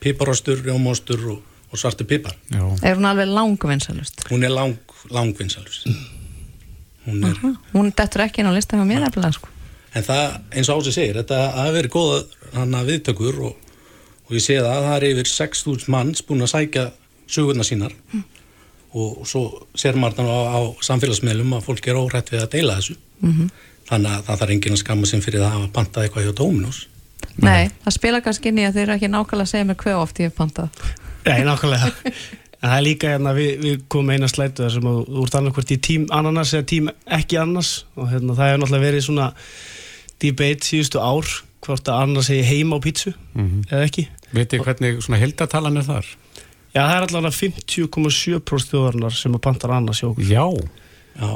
piparostur, rjómostur og, og svartu pipar. Já. er hún alveg langvinnsalust Hún er lang, langvinnsalust. Hún er, hún dettur ekki inn á lista hjá mér eftir sko. en það, eins og Ási segir, þetta hafi verið góða hana viðtökur og, og ég sé það að það er yfir 6.000 manns búin að sækja sögurnar sínar og svo sér maður þarna á, á samfélagsmiðlum að fólk er órætt við að deila þessu. Mhm. Þannig að það þarf enginn að skamma sem fyrir það að hafa pantað eitthvað hjá Dominos. nei, það spila kannski inn í að þið eru ekki nákvæmlega að segja mér hver oft ég hef pantað Nei, nákvæmlega En það er líka hérna, við, við komum eina slætu þar sem að þú ert annarkvort í tím ananas eða tím ekki annars og hérna, það hefur náttúrulega verið svona debate síðustu ár hvort að annars segi heima á pítsu Mhm. eða ekki Vitið hvernig svona heldatalan er þar? Já, það er allavega 50,7% þjóðarinnar sem að pantar annars hjá okkur Já Já,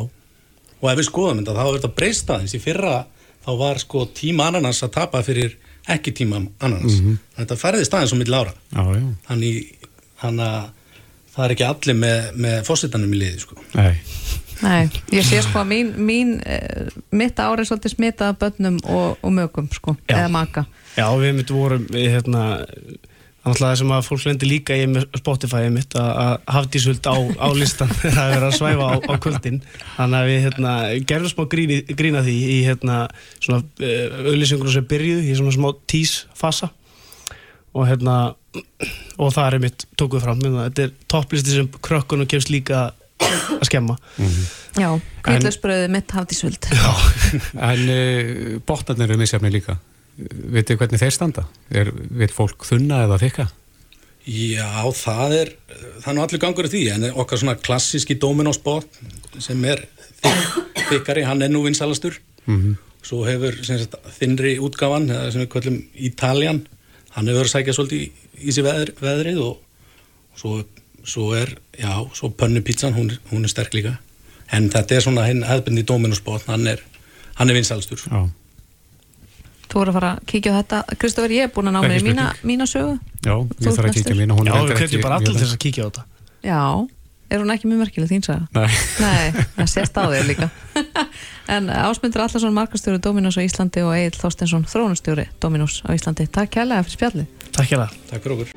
og ef við skoðum þetta þá er þetta breyst aðeins í fyrra þá var sko tíma ananas að tapa fyrir ekki tíma ananas Mhm. þetta færðist aðeins á milli ára Já, já. þannig, þannig að það er ekki allir með, með fósitanum í liði sko. Nei. Nei, ég sé sko að mín, mín uh, mitt ári er svolítið smitað af börnum og, og mögum sko, eða maka Já, við myndum vorum við hérna Þannig að það sem að fólk lendi líka í með Spotify mitt að að hafdísvöld á, á listan það er að svæfa á, á kvöldin. Þannig að við hérna, gerðum smá gríni, grína því í hérna svona uh, auðlýsingur sem byrjuðu í svona smá tísfasa og hérna og það er mitt tókuð fram. Minna, þetta er topplisti sem krökkunum kemst líka að skemma. Já, kvítlausbröðið mitt hafði svöld En uh, botnarnir eru misjafni líka. Vitið hvernig þeir standa? Er, veit fólk þunna eða þykka? Já, það er það er nú allir gangur í því en okkar svona klassíski Dominos bot sem er þyk- þykkari, hann er nú vinsalastur Mhm. svo hefur sagt, þinnri útgáfan sem við kvöllum Italian hann hefur verið að sækja svolítið í, í sig veðr, veðrið og svo, svo er já, svo pönnupítsan, hún, er- hún er sterk líka en þetta er svona hinn hefðbindi Dominusbótt, hann er, hann er vinsalstur Já. Þú voru að fara að kíkja á þetta. Kristofur, ég er búin að ná mér í mína, mína sögu. Já, Þú ég þarf að kíkja næstur. mín og hún Já, við kveitjum bara allir þess að kíkja á þetta. Já, er hún ekki mjög merkileg þín saga? Nei. Nei, það sést á þér líka. En Ásmundur Allarsson, markastjóri Dominós á Íslandi og Egil Þorstensson, þrónustjóri Dominós á Íslandi. Takk kærlega fyrir spjallið. Takk það Takk fyrir okkur